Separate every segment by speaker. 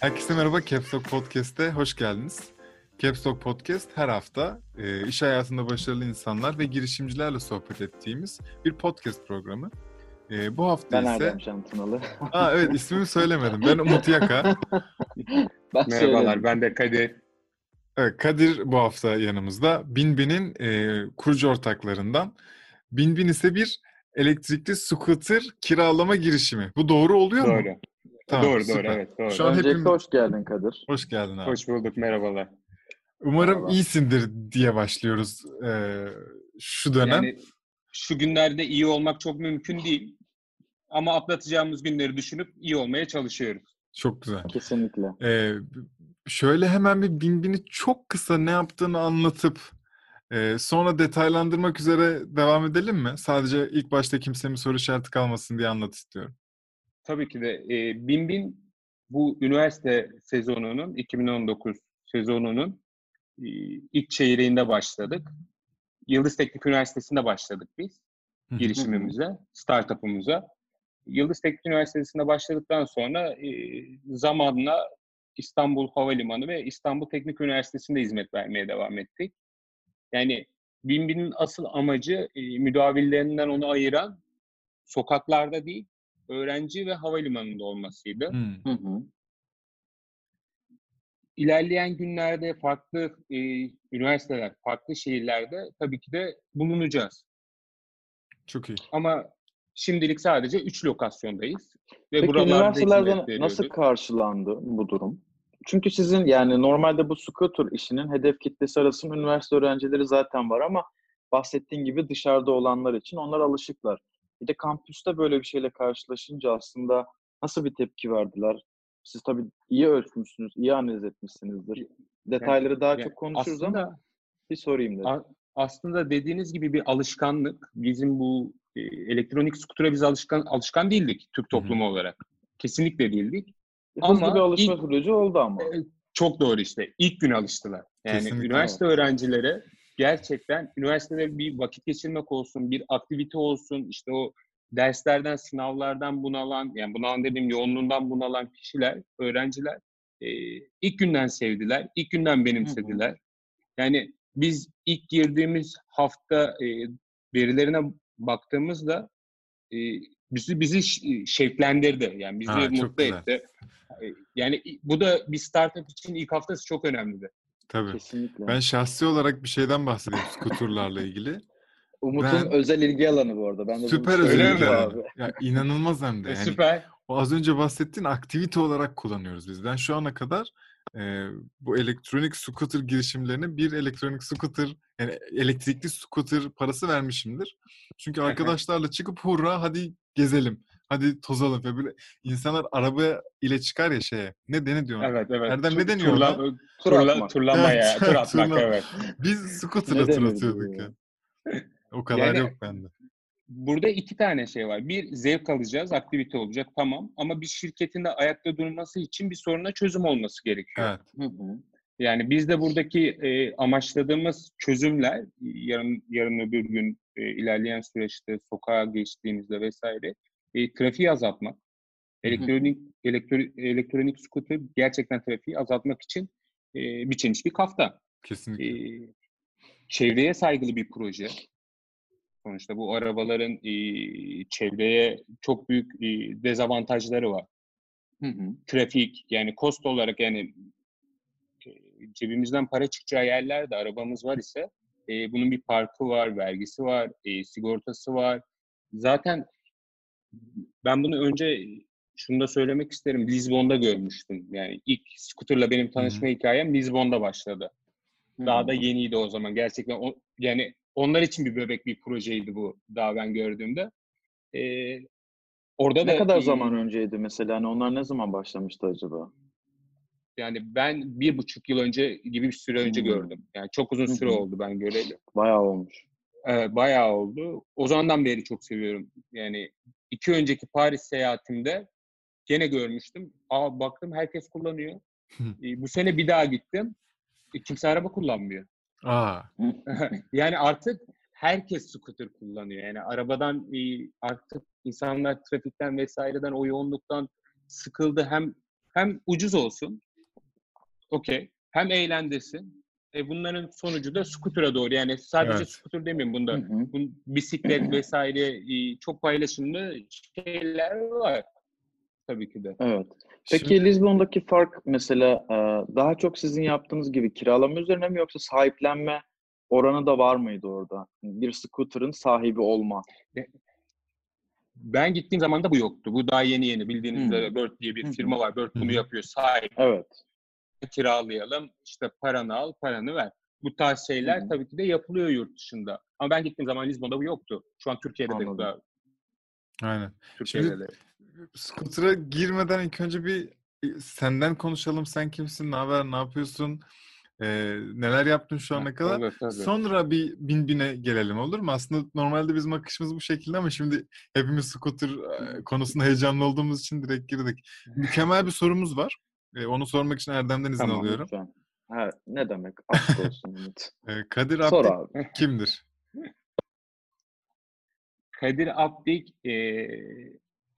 Speaker 1: Herkese merhaba Caps Lock Podcast'te hoş geldiniz. Caps Lock Podcast her hafta e, iş hayatında başarılı insanlar ve girişimcilerle sohbet ettiğimiz bir podcast programı. E, bu hafta
Speaker 2: Ben
Speaker 1: ise...
Speaker 2: Erdem Can Tunalı.
Speaker 1: Aa, evet ismimi söylemedim. Ben Umut Yaka.
Speaker 2: ben
Speaker 3: Merhabalar,
Speaker 2: söyledim.
Speaker 3: ben de Kadir.
Speaker 1: Evet, Kadir bu hafta yanımızda. Binbin'in e, kurucu ortaklarından. Binbin ise bir elektrikli scooter kiralama girişimi. Bu doğru oluyor mu?
Speaker 3: Doğru.
Speaker 1: Tamam,
Speaker 3: doğru,
Speaker 1: süper.
Speaker 3: doğru, evet, doğru.
Speaker 1: Şu an
Speaker 2: Öncelikle
Speaker 1: hepimiz-
Speaker 2: hoş geldin Kadir.
Speaker 1: Hoş geldin abi.
Speaker 3: Hoş bulduk, merhabalar.
Speaker 1: Umarım
Speaker 2: Merhaba.
Speaker 1: iyisindir diye başlıyoruz e, şu dönem.
Speaker 3: Yani şu günlerde iyi olmak çok mümkün değil. Ama atlatacağımız günleri düşünüp iyi olmaya çalışıyoruz.
Speaker 1: Çok güzel.
Speaker 2: Kesinlikle.
Speaker 1: Ee, şöyle hemen bir Binbin'i çok kısa ne yaptığını anlatıp e, sonra detaylandırmak üzere devam edelim mi? Sadece ilk başta kimsenin soru işareti kalmasın diye anlat istiyorum.
Speaker 3: Tabii ki de e, Bin Bin bu üniversite sezonunun, 2019 sezonunun e, ilk çeyreğinde başladık. Yıldız Teknik Üniversitesi'nde başladık biz girişimimize, startup'ımıza. Yıldız Teknik Üniversitesi'nde başladıktan sonra e, zamanla İstanbul Havalimanı ve İstanbul Teknik Üniversitesi'nde hizmet vermeye devam ettik. Yani Binbin'in asıl amacı e, müdavillerinden onu ayıran sokaklarda değil, öğrenci ve havalimanında olmasıydı.
Speaker 1: Hmm.
Speaker 2: Hı hı.
Speaker 3: İlerleyen günlerde farklı e, üniversiteler, farklı şehirlerde tabii ki de bulunacağız.
Speaker 1: Çok iyi.
Speaker 3: Ama şimdilik sadece 3 lokasyondayız. Ve
Speaker 2: Peki
Speaker 3: buralarda
Speaker 2: üniversitelerde
Speaker 3: hizmet
Speaker 2: nasıl karşılandı bu durum? Çünkü sizin yani normalde bu scooter işinin hedef kitlesi arasında üniversite öğrencileri zaten var ama bahsettiğin gibi dışarıda olanlar için onlar alışıklar. Bir de kampüste böyle bir şeyle karşılaşınca aslında nasıl bir tepki verdiler? Siz tabii iyi ölçmüşsünüz, iyi analiz etmişsinizdir. Detayları daha
Speaker 3: Yani
Speaker 2: çok konuşuruz ama
Speaker 3: aslında,
Speaker 2: bir sorayım dedim.
Speaker 3: aslında dediğiniz gibi bir alışkanlık. Bizim bu e, elektronik skutura biz alışkan alışkan değildik Türk toplumu olarak. Kesinlikle değildik.
Speaker 2: Hızlı
Speaker 3: ama
Speaker 2: bir alışma
Speaker 3: ilk-
Speaker 2: süreci oldu ama.
Speaker 3: Çok doğru işte. İlk gün alıştılar. Yani
Speaker 1: Kesinlikle.
Speaker 3: üniversite öğrencileri gerçekten üniversitede bir vakit geçirmek olsun, bir aktivite olsun, işte o derslerden, sınavlardan bunalan, yani bunalan dediğim yoğunluğundan bunalan kişiler, öğrenciler e, ilk günden sevdiler, ilk günden benimsediler. Yani biz ilk girdiğimiz hafta e, verilerine baktığımızda e, bizi bizi şevklendirdi. Yani bizi
Speaker 1: Ha,
Speaker 3: mutlu
Speaker 1: güzel.
Speaker 3: etti. Yani bu da bir startup için ilk haftası çok önemlidir.
Speaker 1: Tabii.
Speaker 2: Kesinlikle.
Speaker 1: Ben şahsi olarak bir şeyden bahsedeyim skuterlarla ilgili.
Speaker 2: Umut'un
Speaker 1: Ben-
Speaker 2: özel ilgi alanı bu arada. Ben de
Speaker 1: Süper
Speaker 3: özel mi?
Speaker 2: abi.
Speaker 1: Ya inanılmaz hem de.
Speaker 3: E,
Speaker 1: Yani
Speaker 3: Süper.
Speaker 1: O az önce bahsettiğin aktivite olarak kullanıyoruz biz. Ben şu ana kadar e, bu elektronik scooter girişimlerine bir elektronik scooter yani elektrikli scooter parası vermişimdir. Çünkü arkadaşlarla çıkıp hurra hadi gezelim. Hadi tozalım ve böyle insanlar araba ile çıkar ya şeye. Ne dene diyor?
Speaker 3: Evet evet.
Speaker 1: Erdem ne deniyor
Speaker 3: turla-?
Speaker 2: Tur
Speaker 3: turla-
Speaker 2: atmak.
Speaker 3: turlamaya,
Speaker 1: Evet,
Speaker 3: tur atmak
Speaker 1: turla-
Speaker 3: evet.
Speaker 1: Biz scooter'la tur atıyorduk ya.
Speaker 2: ya?
Speaker 1: O kadar
Speaker 3: Yani-
Speaker 1: yok bende.
Speaker 3: Burada iki tane şey var. Bir zevk alacağız, aktivite olacak tamam. Ama bir şirketin de ayakta durması için bir soruna çözüm olması gerekiyor.
Speaker 1: Evet.
Speaker 2: Hı hı.
Speaker 3: Yani biz de buradaki e, amaçladığımız çözümler yarın yarın öbür gün e, ilerleyen süreçte sokağa geçtiğimizde vesaire e, trafiği azaltmak. Elektronik elektro- elektronik scooter gerçekten trafiği azaltmak için e, biçilmiş bir kafta.
Speaker 1: Kesinlikle.
Speaker 3: e, çevreye saygılı bir proje. Sonuçta bu arabaların e, çevreye çok büyük e, dezavantajları var.
Speaker 2: Hı hı.
Speaker 3: Trafik yani cost olarak yani e, cebimizden para çıkacağı yerlerde arabamız var ise e, bunun bir parkı var, vergisi var, e, sigortası var. Zaten ben bunu önce şunu da söylemek isterim. Lizbon'da görmüştüm. Yani ilk scooter'la benim tanışma hikayem Lizbon'da başladı. Daha da yeniydi o zaman. Gerçekten o, yani onlar için bir bebek bir projeydi bu daha ben gördüğümde. Ee, orada
Speaker 2: Ne
Speaker 3: da
Speaker 2: kadar
Speaker 3: e,
Speaker 2: zaman önceydi mesela? Hani onlar ne zaman başlamıştı acaba?
Speaker 3: Yani ben bir buçuk yıl önce gibi bir süre önce
Speaker 2: Hmm.
Speaker 3: gördüm. Yani çok uzun süre oldu ben göreli.
Speaker 2: Bayağı olmuş.
Speaker 3: Evet, bayağı oldu. O zamandan beri çok seviyorum. Yani iki önceki Paris seyahatimde gene görmüştüm. Aa baktım herkes kullanıyor. E, bu sene bir daha gittim. E, kimse araba kullanmıyor.
Speaker 1: Aa,
Speaker 3: yani artık herkes scooter kullanıyor. Yani arabadan e, artık insanlar trafikten vesaireden o yoğunluktan sıkıldı. Hem hem ucuz olsun. Okey. Hem eğlendirsin. E bunların sonucu da scooter'a doğru. Yani sadece
Speaker 1: Evet.
Speaker 3: scooter demeyeyim bunda.
Speaker 2: Hı hı.
Speaker 3: Bun- bisiklet vesaire e, çok paylaşımlı şeyler var. Tabii ki de.
Speaker 2: Evet. Peki
Speaker 1: şimdi-
Speaker 2: Lizbon'daki fark mesela e, daha çok sizin yaptığınız gibi kiralama üzerine mi yoksa sahiplenme oranı da var mıydı orada? Bir scooter'ın sahibi olma.
Speaker 3: Ben gittiğim zaman da bu yoktu. Bu daha yeni yeni. Bildiğiniz
Speaker 2: Hmm.
Speaker 3: üzere Bird diye bir firma var. Bird bunu yapıyor. Sahip
Speaker 2: Evet.
Speaker 3: kiralayalım. işte paranı al, paranı ver. Bu tarz şeyler
Speaker 2: hı.
Speaker 3: tabii ki de yapılıyor yurt dışında. Ama ben gittiğim zaman Lizbon'da bu yoktu. Şu an Türkiye'de de
Speaker 2: Anladım.
Speaker 3: bu da.
Speaker 1: Aynen.
Speaker 3: Türkiye'de
Speaker 1: Şimdi-. Scooter'a girmeden ilk önce bir e, senden konuşalım. Sen kimsin? Ne haber? Ne yapıyorsun? Ee, neler yaptın şu ana kadar?
Speaker 3: Olur, tabii.
Speaker 1: Sonra bir bin bine gelelim olur mu? Aslında normalde bizim akışımız bu şekilde ama şimdi hepimiz scooter e, konusunda heyecanlı olduğumuz için direkt girdik. Mükemmel bir sorumuz var. E, onu sormak için Erdem'den izin
Speaker 2: Tamam
Speaker 1: alıyorum.
Speaker 2: lütfen. Ha, ne demek? Aşk olsun Umut.
Speaker 1: E, Kadir
Speaker 2: Sor abi.
Speaker 1: kimdir?
Speaker 3: Kadir Abdik e,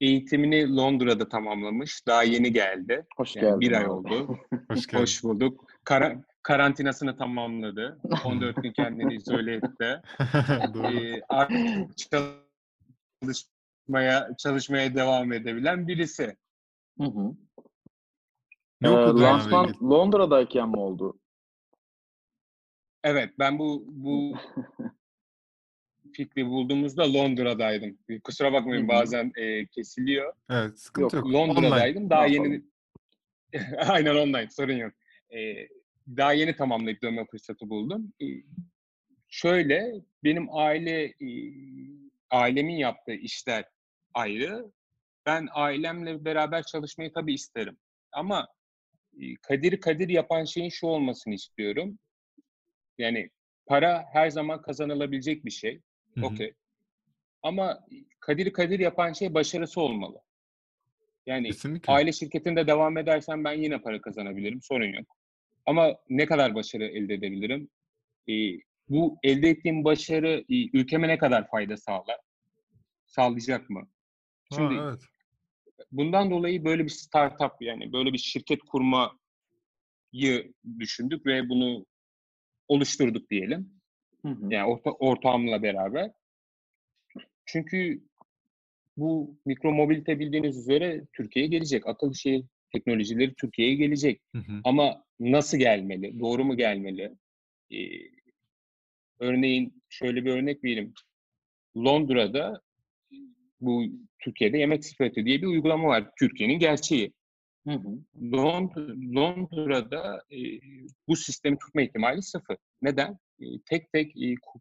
Speaker 3: eğitimini Londra'da tamamlamış. Daha yeni geldi.
Speaker 2: Hoş
Speaker 3: Yani
Speaker 2: geldin.
Speaker 3: bir ay
Speaker 2: abi.
Speaker 3: oldu.
Speaker 1: Hoş geldin.
Speaker 3: Hoş bulduk. Kara- karantinasını tamamladı. 14 gün kendini izole etti. Ee, artık çalışmaya çalışmaya devam edebilen birisi.
Speaker 2: Hı hı.
Speaker 1: Ne
Speaker 2: Ee, lansman Londra'dayken mi oldu?
Speaker 3: Evet, ben bu bu fikri bulduğumuzda Londra'daydım. Kusura bakmayın
Speaker 2: Hı hı.
Speaker 3: bazen e, kesiliyor.
Speaker 1: Evet, sıkıntı yok.
Speaker 2: Yok,
Speaker 3: Londra'daydım. Daha
Speaker 2: Ne
Speaker 3: yeni Aynen online sorun yok. Ee, daha yeni tamamlayıp dönme fırsatı buldum. Ee, şöyle benim aile e, ailemin yaptığı işler ayrı. Ben ailemle beraber çalışmayı tabii isterim. Ama e, Kadir Kadir yapan şeyin şu olmasını istiyorum. Yani para her zaman kazanılabilecek bir şey. Okey. Ama Kadir Kadir yapan şey başarısı olmalı. Yani
Speaker 1: Kesinlikle.
Speaker 3: aile şirketinde devam edersem ben yine para kazanabilirim. Sorun yok. Ama ne kadar başarı elde edebilirim? Ee, bu elde ettiğim başarı ülkeme ne kadar fayda sağlar? Sağlayacak mı?
Speaker 1: Ha,
Speaker 3: Şimdi
Speaker 1: evet.
Speaker 3: bundan dolayı böyle bir startup yani böyle bir şirket kurmayı düşündük ve bunu oluşturduk diyelim.
Speaker 2: Hı hı.
Speaker 3: Yani orta, ortağımla beraber. Çünkü bu mikro mobilite bildiğiniz üzere Türkiye'ye gelecek. Akıllı şehir teknolojileri Türkiye'ye gelecek.
Speaker 1: Hı hı.
Speaker 3: Ama nasıl gelmeli? Doğru mu gelmeli? Ee, örneğin şöyle bir örnek vereyim. Londra'da bu Türkiye'de yemek sepeti diye bir uygulama var. Türkiye'nin gerçeği.
Speaker 2: Hı hı.
Speaker 3: Lond- Londra'da e, bu sistemi tutma ihtimali sıfır. Neden? Tek tek ku-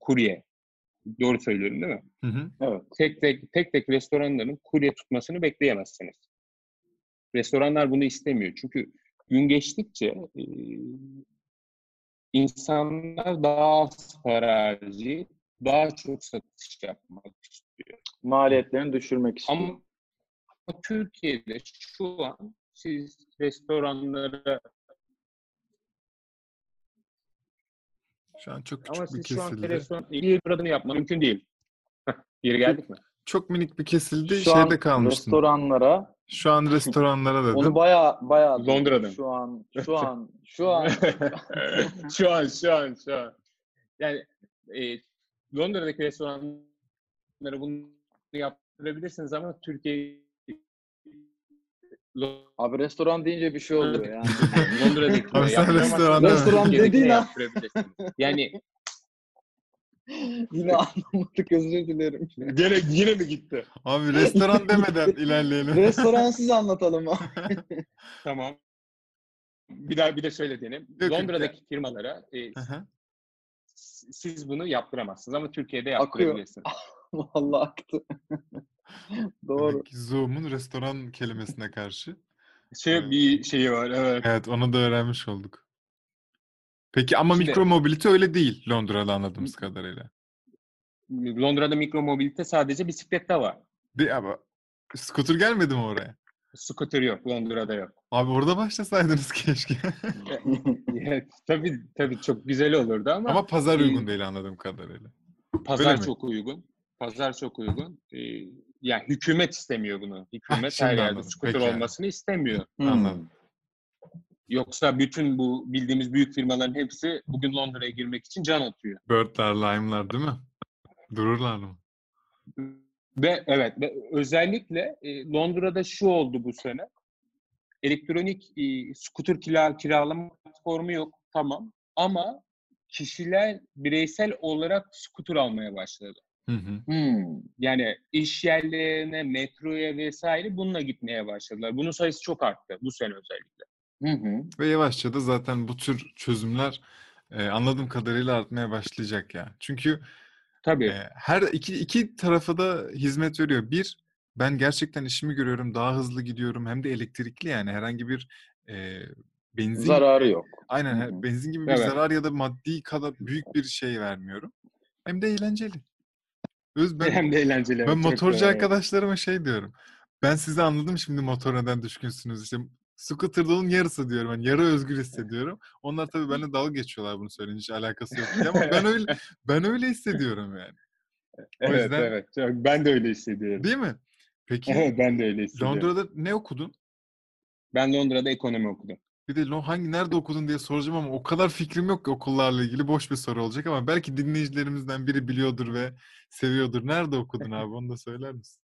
Speaker 3: kurye. Doğru söylüyorum değil mi?
Speaker 1: Hı hı.
Speaker 2: Evet.
Speaker 3: Tek tek tek tek restoranların kurye tutmasını bekleyemezsiniz. Restoranlar bunu istemiyor. Çünkü gün geçtikçe e, insanlar daha az para harcayıp daha çok satış yapmak istiyor.
Speaker 2: Maliyetlerini düşürmek istiyor.
Speaker 3: Ama Türkiye'de şu an siz restoranlara
Speaker 1: Şu an çok
Speaker 3: ama
Speaker 1: küçük bir
Speaker 3: siz şu an
Speaker 1: kesildi.
Speaker 3: restoran bir adını yapmak mümkün değil. Geri geldik mi?
Speaker 1: Çok minik bir kesildi.
Speaker 2: Şu an
Speaker 1: Şeyde kalmıştın.
Speaker 2: restoranlara
Speaker 1: Şu an restoranlara dedim.
Speaker 2: onu baya baya.
Speaker 3: Londra'da.
Speaker 2: Şu an şu an şu an
Speaker 3: şu an, şu an, şu an. Yani e, Londra'daki restoranlara bunu yaptırabilirsiniz ama Türkiye
Speaker 2: abi restoran deyince bir şey oluyor yani.
Speaker 3: Londra'daki
Speaker 1: Abi sen restoran deme.
Speaker 2: Restoran dediğin an-
Speaker 3: Yani
Speaker 2: Yine anlamadık özür dilerim.
Speaker 3: gene yine mi gitti?
Speaker 1: Abi restoran demeden ilerleyelim.
Speaker 2: Restoransız anlatalım abi.
Speaker 3: Tamam. Bir daha bir de şöyle diyelim.
Speaker 1: yok.
Speaker 3: Londra'daki firmalara e, siz bunu yaptıramazsınız ama Türkiye'de
Speaker 2: Akıyor.
Speaker 3: yaptırabilirsiniz.
Speaker 2: Vallahi aktı. Doğru.
Speaker 1: Zoom'un restoran kelimesine karşı.
Speaker 3: Şey bir şeyi var evet.
Speaker 1: Evet onu da öğrenmiş olduk. Peki ama
Speaker 3: Şimdi-
Speaker 1: mikro mobilite öyle değil Londra'da anladığımız kadarıyla.
Speaker 3: Londra'da mikro mobilite sadece bisiklette var.
Speaker 1: Bir ama scooter gelmedi mi oraya?
Speaker 3: Scooter yok. Londra'da yok.
Speaker 1: Abi orada başlasaydınız keşke.
Speaker 3: Evet, tabii tabii çok güzel olurdu ama,
Speaker 1: Ama pazar
Speaker 3: e,
Speaker 1: uygun değil anladığım kadarıyla.
Speaker 3: pazar
Speaker 1: öyle mi?
Speaker 3: çok uygun. Pazar çok uygun. Ee, yani hükümet istemiyor bunu. Hükümet
Speaker 1: şimdi
Speaker 3: her yerde
Speaker 1: anladım.
Speaker 3: scooter
Speaker 1: Peki
Speaker 3: olmasını istemiyor.
Speaker 1: Anladım.
Speaker 3: Yoksa bütün bu bildiğimiz büyük firmaların hepsi bugün Londra'ya girmek için can atıyor.
Speaker 1: Bird'ler, Lime'lar değil mi? Dururlar mı?
Speaker 3: Ve evet ve özellikle e, Londra'da şu oldu bu sene. Elektronik e, scooter kira, kiralama platformu yok tamam ama kişiler bireysel olarak scooter almaya başladı.
Speaker 1: Hı hı.
Speaker 2: Hmm.
Speaker 3: Yani iş yerlerine, metroya vesaire bununla gitmeye başladılar. Bunun sayısı çok arttı bu sene özellikle.
Speaker 2: Hı hı.
Speaker 1: Ve yavaşça da zaten bu tür çözümler e, anladığım kadarıyla artmaya başlayacak yani. Çünkü
Speaker 3: Tabii.
Speaker 1: e, her iki, iki tarafa da hizmet veriyor. Bir, ben gerçekten işimi görüyorum, daha hızlı gidiyorum. Hem de elektrikli yani herhangi bir e, benzin
Speaker 2: Zararı yok.
Speaker 1: Aynen
Speaker 2: Hı hı.
Speaker 1: benzin gibi bir
Speaker 3: Evet.
Speaker 1: zarar ya da maddi kadar büyük bir şey vermiyorum. Hem de eğlenceli. Öz ben
Speaker 3: Hem de eğlenceli.
Speaker 1: ben
Speaker 3: evet,
Speaker 1: motorcu arkadaşlarıma şey diyorum. Ben sizi anladım şimdi motor neden düşkünsünüz. İşte scooter'da onun yarısı diyorum. Yani yarı özgür hissediyorum. Onlar tabii benimle dalga geçiyorlar bunu söyleyince hiç alakası yok diye ama ben öyle ben öyle hissediyorum yani.
Speaker 3: Evet
Speaker 1: yüzden-
Speaker 3: evet. Çok- Ben de öyle hissediyorum.
Speaker 1: Değil mi? Peki
Speaker 3: Evet ben de öyle hissediyorum.
Speaker 1: Londra'da ne okudun?
Speaker 3: Ben Londra'da ekonomi okudum.
Speaker 1: Bir de Lo- hangi nerede okudun diye soracağım ama o kadar fikrim yok ki okullarla ilgili boş bir soru olacak ama belki dinleyicilerimizden biri biliyordur ve seviyordur. Nerede okudun abi onu da söyler misin?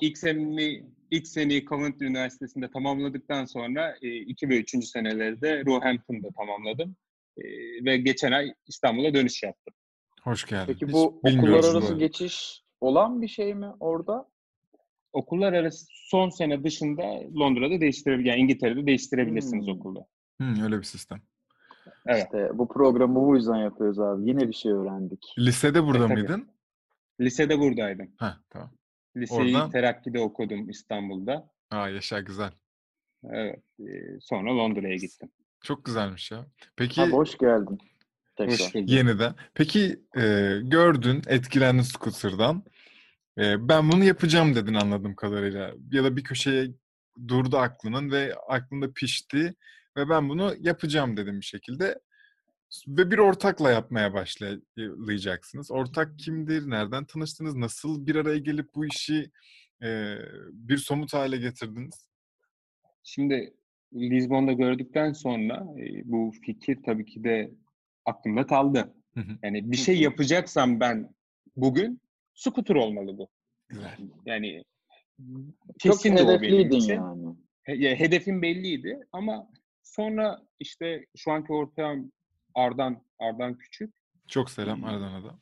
Speaker 3: İlk seneni, ilk seneyi Coventry Üniversitesi'nde tamamladıktan sonra 2 ve 3. seneleri de Roehampton'da tamamladım. E, ve geçen ay İstanbul'a dönüş yaptım.
Speaker 1: Hoş geldin.
Speaker 2: Peki
Speaker 1: Hiç
Speaker 2: bu okullar
Speaker 1: bilmiyoruz bu
Speaker 2: arası geçiş olan bir şey mi orada?
Speaker 3: Okullar arası son sene dışında Londra'da değiştirebilir, yani İngiltere'de değiştirebilirsiniz
Speaker 2: Hmm.
Speaker 3: okulda.
Speaker 1: Hı, öyle bir sistem.
Speaker 3: Evet.
Speaker 2: İşte bu programı bu yüzden yapıyoruz abi. Yine bir şey öğrendik.
Speaker 1: Lisede burada
Speaker 3: tabii.
Speaker 1: mıydın?
Speaker 3: Lisede buradaydım.
Speaker 1: Heh, tamam.
Speaker 3: Liseyi
Speaker 1: Oradan-
Speaker 3: Terakki'de okudum İstanbul'da.
Speaker 1: Aa yaşa güzel.
Speaker 3: Evet. e, sonra Londra'ya gittim.
Speaker 1: Çok güzelmiş ya. Peki
Speaker 2: Abi hoş geldin. Tekrar.
Speaker 3: Hoş bulduk.
Speaker 1: yeniden. Peki e, gördün, etkilendin scooter'dan. E, ben bunu yapacağım dedin anladığım kadarıyla. Ya da bir köşeye durdu aklının ve aklında pişti ve ben bunu yapacağım dedim bir şekilde. Ve bir ortakla yapmaya başlayacaksınız. Ortak kimdir? Nereden tanıştınız? Nasıl bir araya gelip bu işi e, bir somut hale getirdiniz?
Speaker 3: Şimdi Lizbon'da gördükten sonra e, bu fikir tabii ki de aklımda kaldı. Yani bir şey yapacaksam ben bugün scooter olmalı bu.
Speaker 1: Güzel.
Speaker 3: Yani
Speaker 2: Çok
Speaker 3: kesin de o benim
Speaker 2: hedefliydin
Speaker 3: için.
Speaker 2: yani.
Speaker 3: He- ya hedefim belliydi ama sonra işte şu anki ortağım Ardan, Ardan Küçük.
Speaker 1: Çok selam Ardana'da.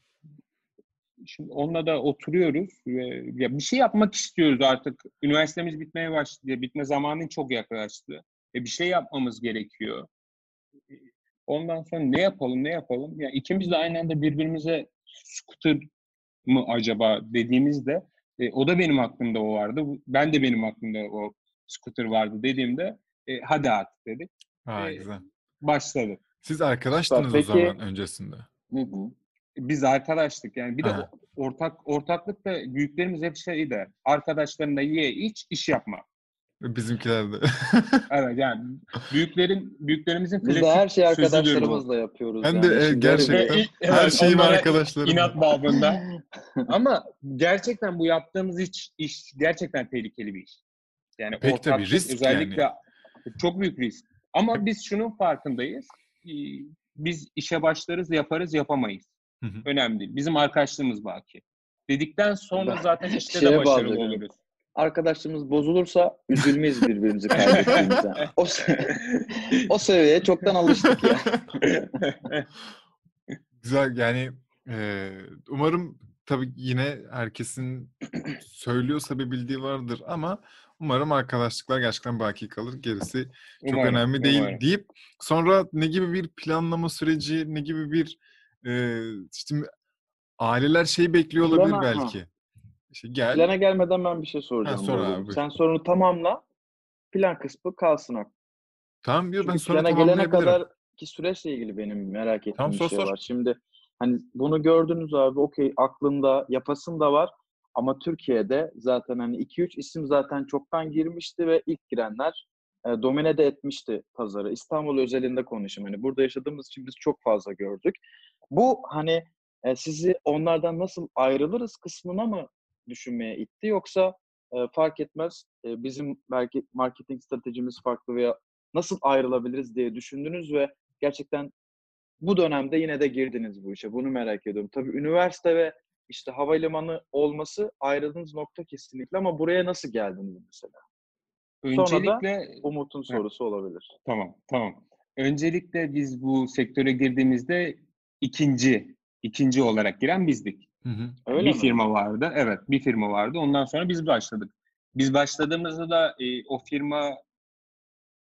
Speaker 3: Şimdi onunla da oturuyoruz ve ya bir şey yapmak istiyoruz artık. Üniversitemiz bitmeye başladı. Bitme zamanı çok yaklaştı. E bir şey yapmamız gerekiyor. Ondan sonra ne yapalım, ne yapalım? Ya ikimiz de aynı anda birbirimize scooter mı acaba dediğimizde e, o da benim aklımda o vardı. Ben de benim aklımda o scooter vardı dediğimde e, hadi artık dedik.
Speaker 1: Aa,
Speaker 3: Ee,
Speaker 1: güzel.
Speaker 3: Başladık.
Speaker 1: Siz arkadaştınız
Speaker 2: Peki-
Speaker 1: o zaman öncesinde.
Speaker 2: Hı hı.
Speaker 3: Biz arkadaştık yani. Bir de
Speaker 1: Ha.
Speaker 3: ortak ortaklık da büyüklerimiz hep şey der. Arkadaşlarınla ye, iç, iş yapma.
Speaker 1: Bizimkiler de.
Speaker 3: Evet yani büyüklerin büyüklerimizin
Speaker 2: Biz de her şeyi arkadaşlarımızla yapıyoruz.
Speaker 1: Ben
Speaker 2: yani.
Speaker 1: de,
Speaker 2: garibi.
Speaker 1: gerçekten.
Speaker 3: Ve-
Speaker 1: Her şeyim arkadaşlarım.
Speaker 3: İnat babında. Ama gerçekten bu yaptığımız iş, iş gerçekten tehlikeli bir iş. Yani
Speaker 1: Pek tabii, risk
Speaker 3: özellikle çok büyük risk. Ama biz şunun farkındayız. Ee, Biz işe başlarız, yaparız, yapamayız.
Speaker 1: Hı hı.
Speaker 3: Önemli değil. Bizim arkadaşlığımız baki. Dedikten sonra zaten işte de başarılı
Speaker 2: bağlıyorum.
Speaker 3: oluruz.
Speaker 2: Arkadaşlığımız bozulursa üzülmeyiz birbirimizi kaybettiğimize. O, o seviyeye çoktan alıştık ya.
Speaker 1: Güzel yani e, umarım tabii yine herkesin söylüyorsa bir bildiği vardır ama umarım arkadaşlıklar gerçekten baki kalır. Gerisi çok
Speaker 3: Umarım,
Speaker 1: önemli değil
Speaker 3: umarım.
Speaker 1: deyip sonra ne gibi bir planlama süreci, ne gibi bir e, işte aileler şey bekliyor olabilir
Speaker 2: Plana- ha.
Speaker 1: İşte gel.
Speaker 2: Plana gelmeden ben bir şey soracağım.
Speaker 1: Ha, sor abi.
Speaker 2: Sen sorunu tamamla. Plan kısmı kalsın aklımda.
Speaker 1: Tamam diyor ben sonra
Speaker 2: plana gelene kadar ki süreçle ilgili benim merak ettiğim
Speaker 1: Tamam,
Speaker 2: bir
Speaker 1: sor,
Speaker 2: şey
Speaker 1: sor.
Speaker 2: var. Şimdi hani bunu gördünüz abi okey aklında yapasın da var Ama Türkiye'de zaten hani 2-3 isim zaten çoktan girmişti ve ilk girenler e, domine de etmişti pazarı. İstanbul özelinde konuşayım. Hani burada yaşadığımız için biz çok fazla gördük. Bu hani e, sizi onlardan nasıl ayrılırız kısmına mı düşünmeye itti yoksa e, fark etmez e, bizim belki marketing stratejimiz farklı veya nasıl ayrılabiliriz diye düşündünüz ve gerçekten bu dönemde yine de girdiniz bu işe. Bunu merak ediyorum. Tabii üniversite ve işte havalimanı olması ayrıldığınız nokta kesinlikle ama buraya nasıl geldiniz mesela?
Speaker 3: Öncelikle
Speaker 2: Umut'un sorusu olabilir.
Speaker 3: Tamam, tamam. Öncelikle biz bu sektöre girdiğimizde ikinci ikinci olarak giren bizdik.
Speaker 1: Hı hı.
Speaker 2: Öyle
Speaker 3: bir
Speaker 2: mi?
Speaker 3: firma vardı. Evet, bir firma vardı. Ondan sonra biz başladık. Biz başladığımızda da e, o firma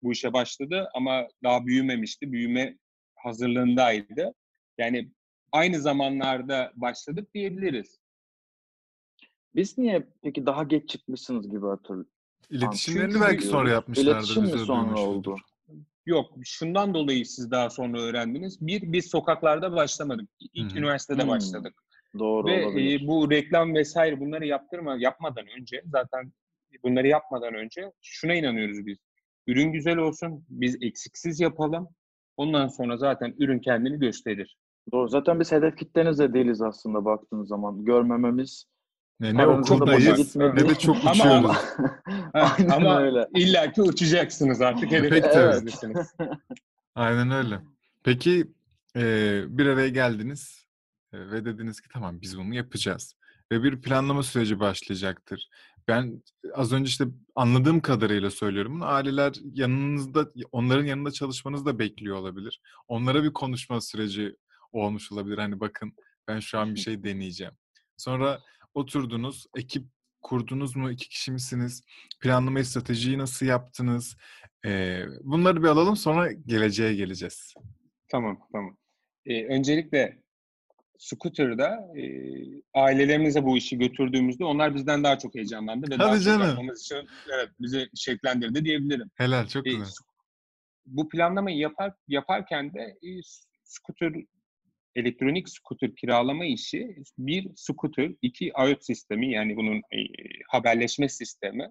Speaker 3: bu işe başladı ama daha büyümemişti. Büyüme hazırlığındaydı. Yani aynı zamanlarda başladık diyebiliriz.
Speaker 2: Biz niye peki daha geç çıkmışsınız gibi hatırlıyorum.
Speaker 1: İletişimlerini
Speaker 3: çünkü
Speaker 1: belki sonra yapmışlardır.
Speaker 2: İletişim mi sonra oldu?
Speaker 3: Yok, şundan dolayı siz daha sonra öğrendiniz. Bir, biz sokaklarda başlamadık. İlk
Speaker 1: Hı hı.
Speaker 3: üniversitede
Speaker 2: Hmm.
Speaker 3: başladık.
Speaker 2: Doğru
Speaker 3: Ve
Speaker 2: olabilir.
Speaker 3: e, bu reklam vesaire bunları yaptırma yapmadan önce zaten bunları yapmadan önce şuna inanıyoruz biz. Ürün güzel olsun, biz eksiksiz yapalım. Ondan sonra zaten ürün kendini gösterir.
Speaker 2: Doğru. Zaten biz hedef kitlenizde değiliz aslında baktığınız zaman. Görmememiz
Speaker 1: Ne, ne okuldayız ne de çok
Speaker 3: Ama-
Speaker 1: uçuyoruz.
Speaker 3: Ha,
Speaker 2: Aynen
Speaker 3: ama
Speaker 2: öyle.
Speaker 3: illaki uçacaksınız artık. Hedef
Speaker 1: Pek
Speaker 3: kitlenizdeysiniz.
Speaker 1: Aynen öyle. Peki e, bir araya geldiniz ve dediniz ki tamam biz bunu yapacağız. Ve bir planlama süreci başlayacaktır. Ben az önce işte anladığım kadarıyla söylüyorum. bunu. Aileler yanınızda, onların yanında çalışmanızı da bekliyor olabilir. Onlara bir konuşma süreci olmuş olabilir. Hani bakın ben şu an bir şey deneyeceğim. Sonra oturdunuz, ekip kurdunuz mu? İki kişi misiniz? Planlamayı, stratejiyi nasıl yaptınız? Ee, bunları bir alalım sonra geleceğe geleceğiz.
Speaker 3: Tamam, tamam. Ee, öncelikle Scooter'da e, ailelerimize bu işi götürdüğümüzde onlar bizden daha çok heyecanlandı ve daha
Speaker 1: Hadi
Speaker 3: çok
Speaker 1: canım.
Speaker 3: yapmamız için evet, bizi şevklendirdi diyebilirim.
Speaker 1: Helal çok
Speaker 3: E,
Speaker 1: güzel.
Speaker 3: bu planlamayı yapar, yaparken de e, scooter, elektronik scooter kiralama işi bir scooter, iki IoT sistemi yani bunun e, haberleşme sistemi,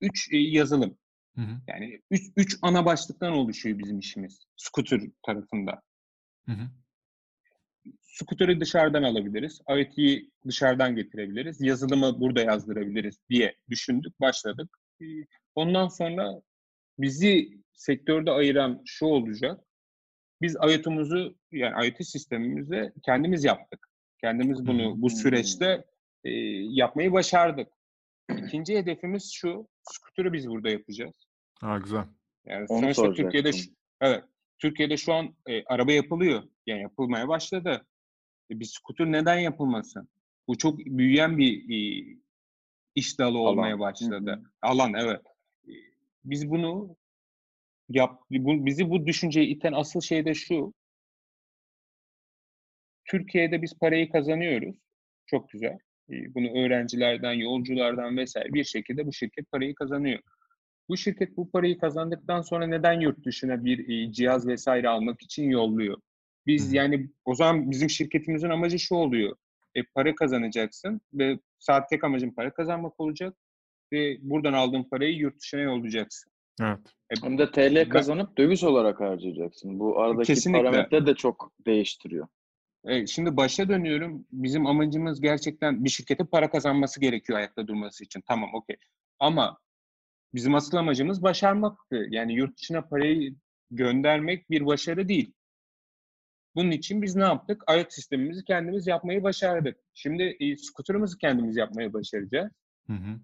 Speaker 3: üç e, yazılım.
Speaker 1: Hı hı,
Speaker 3: Yani üç, üç ana başlıktan oluşuyor bizim işimiz scooter tarafında.
Speaker 1: hı hı.
Speaker 3: Scooter'ı dışarıdan alabiliriz, IoT'yi dışarıdan getirebiliriz, yazılımı burada yazdırabiliriz diye düşündük, başladık. E, Ondan sonra bizi sektörde ayıran şu olacak. Biz IoT'umuzu yani IoT sistemimizi kendimiz yaptık. Kendimiz bunu bu
Speaker 2: Hmm.
Speaker 3: süreçte e, yapmayı başardık. İkinci hedefimiz şu. Scooter'ı biz burada yapacağız.
Speaker 1: Aa, güzel.
Speaker 3: Yani
Speaker 2: Onu
Speaker 3: sonuçta. Türkiye'de şu- evet Türkiye'de şu an e, araba yapılıyor. Yani yapılmaya başladı. E, bir scooter neden yapılmasın? Bu çok büyüyen bir e, iş dalı olmaya
Speaker 2: Alan.
Speaker 3: başladı.
Speaker 2: Hı hı.
Speaker 3: Alan evet. E, Biz bunu yap bu, bizi bu düşünceye iten asıl şey de şu. Türkiye'de biz parayı kazanıyoruz. Çok güzel. E, Bunu öğrencilerden, yolculardan vesaire bir şekilde bu şirket parayı kazanıyor. Bu şirket bu parayı kazandıktan sonra neden yurt dışına bir e, cihaz vesaire almak için yolluyor? Biz yani o zaman bizim şirketimizin amacı şu oluyor. E, para kazanacaksın ve saat tek amacın para kazanmak olacak ve buradan aldığın parayı yurt dışına yollayacaksın.
Speaker 1: Evet.
Speaker 3: E,
Speaker 2: Hem de TL kazanıp döviz olarak harcayacaksın. Bu aradaki
Speaker 3: Kesinlikle.
Speaker 2: parametre de çok değiştiriyor.
Speaker 3: E, şimdi başa dönüyorum. Bizim amacımız gerçekten bir şirkete para kazanması gerekiyor ayakta durması için. Tamam okey. Ama bizim asıl amacımız başarmaktı. Yani yurt dışına parayı göndermek bir başarı değil. Bunun için biz ne yaptık? IoT sistemimizi kendimiz yapmayı başardık. Şimdi e, scooter'ımızı kendimiz yapmayı başaracağız.
Speaker 1: Hı hı.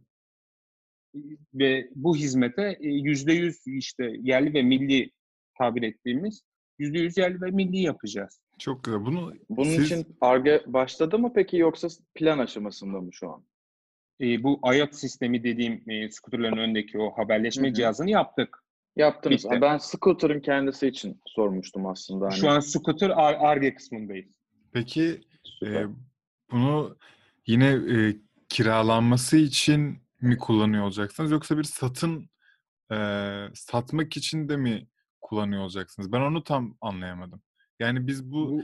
Speaker 3: E, Ve bu hizmete e, yüzde yüz işte yerli ve milli tabir ettiğimiz yüzde yüz yerli ve milli yapacağız.
Speaker 1: Çok güzel. Bunu
Speaker 2: Bunun
Speaker 1: siz
Speaker 2: için ARGE başladı mı peki yoksa plan aşamasında mı şu an?
Speaker 3: E, bu IoT sistemi dediğim e, scooterların önündeki o haberleşme
Speaker 2: Hı hı.
Speaker 3: cihazını yaptık.
Speaker 2: Yaptınız.
Speaker 3: Bitti.
Speaker 2: Ben scooter'ın kendisi için sormuştum aslında. Hani.
Speaker 3: Şu an scooter Ar- Ar-Ge kısmındayız.
Speaker 1: peki
Speaker 2: Süper.
Speaker 1: e, bunu yine e, kiralanması için mi kullanıyor olacaksınız yoksa bir satın e, satmak için de mi kullanıyor olacaksınız? Ben onu tam anlayamadım. Yani biz bu
Speaker 3: Bu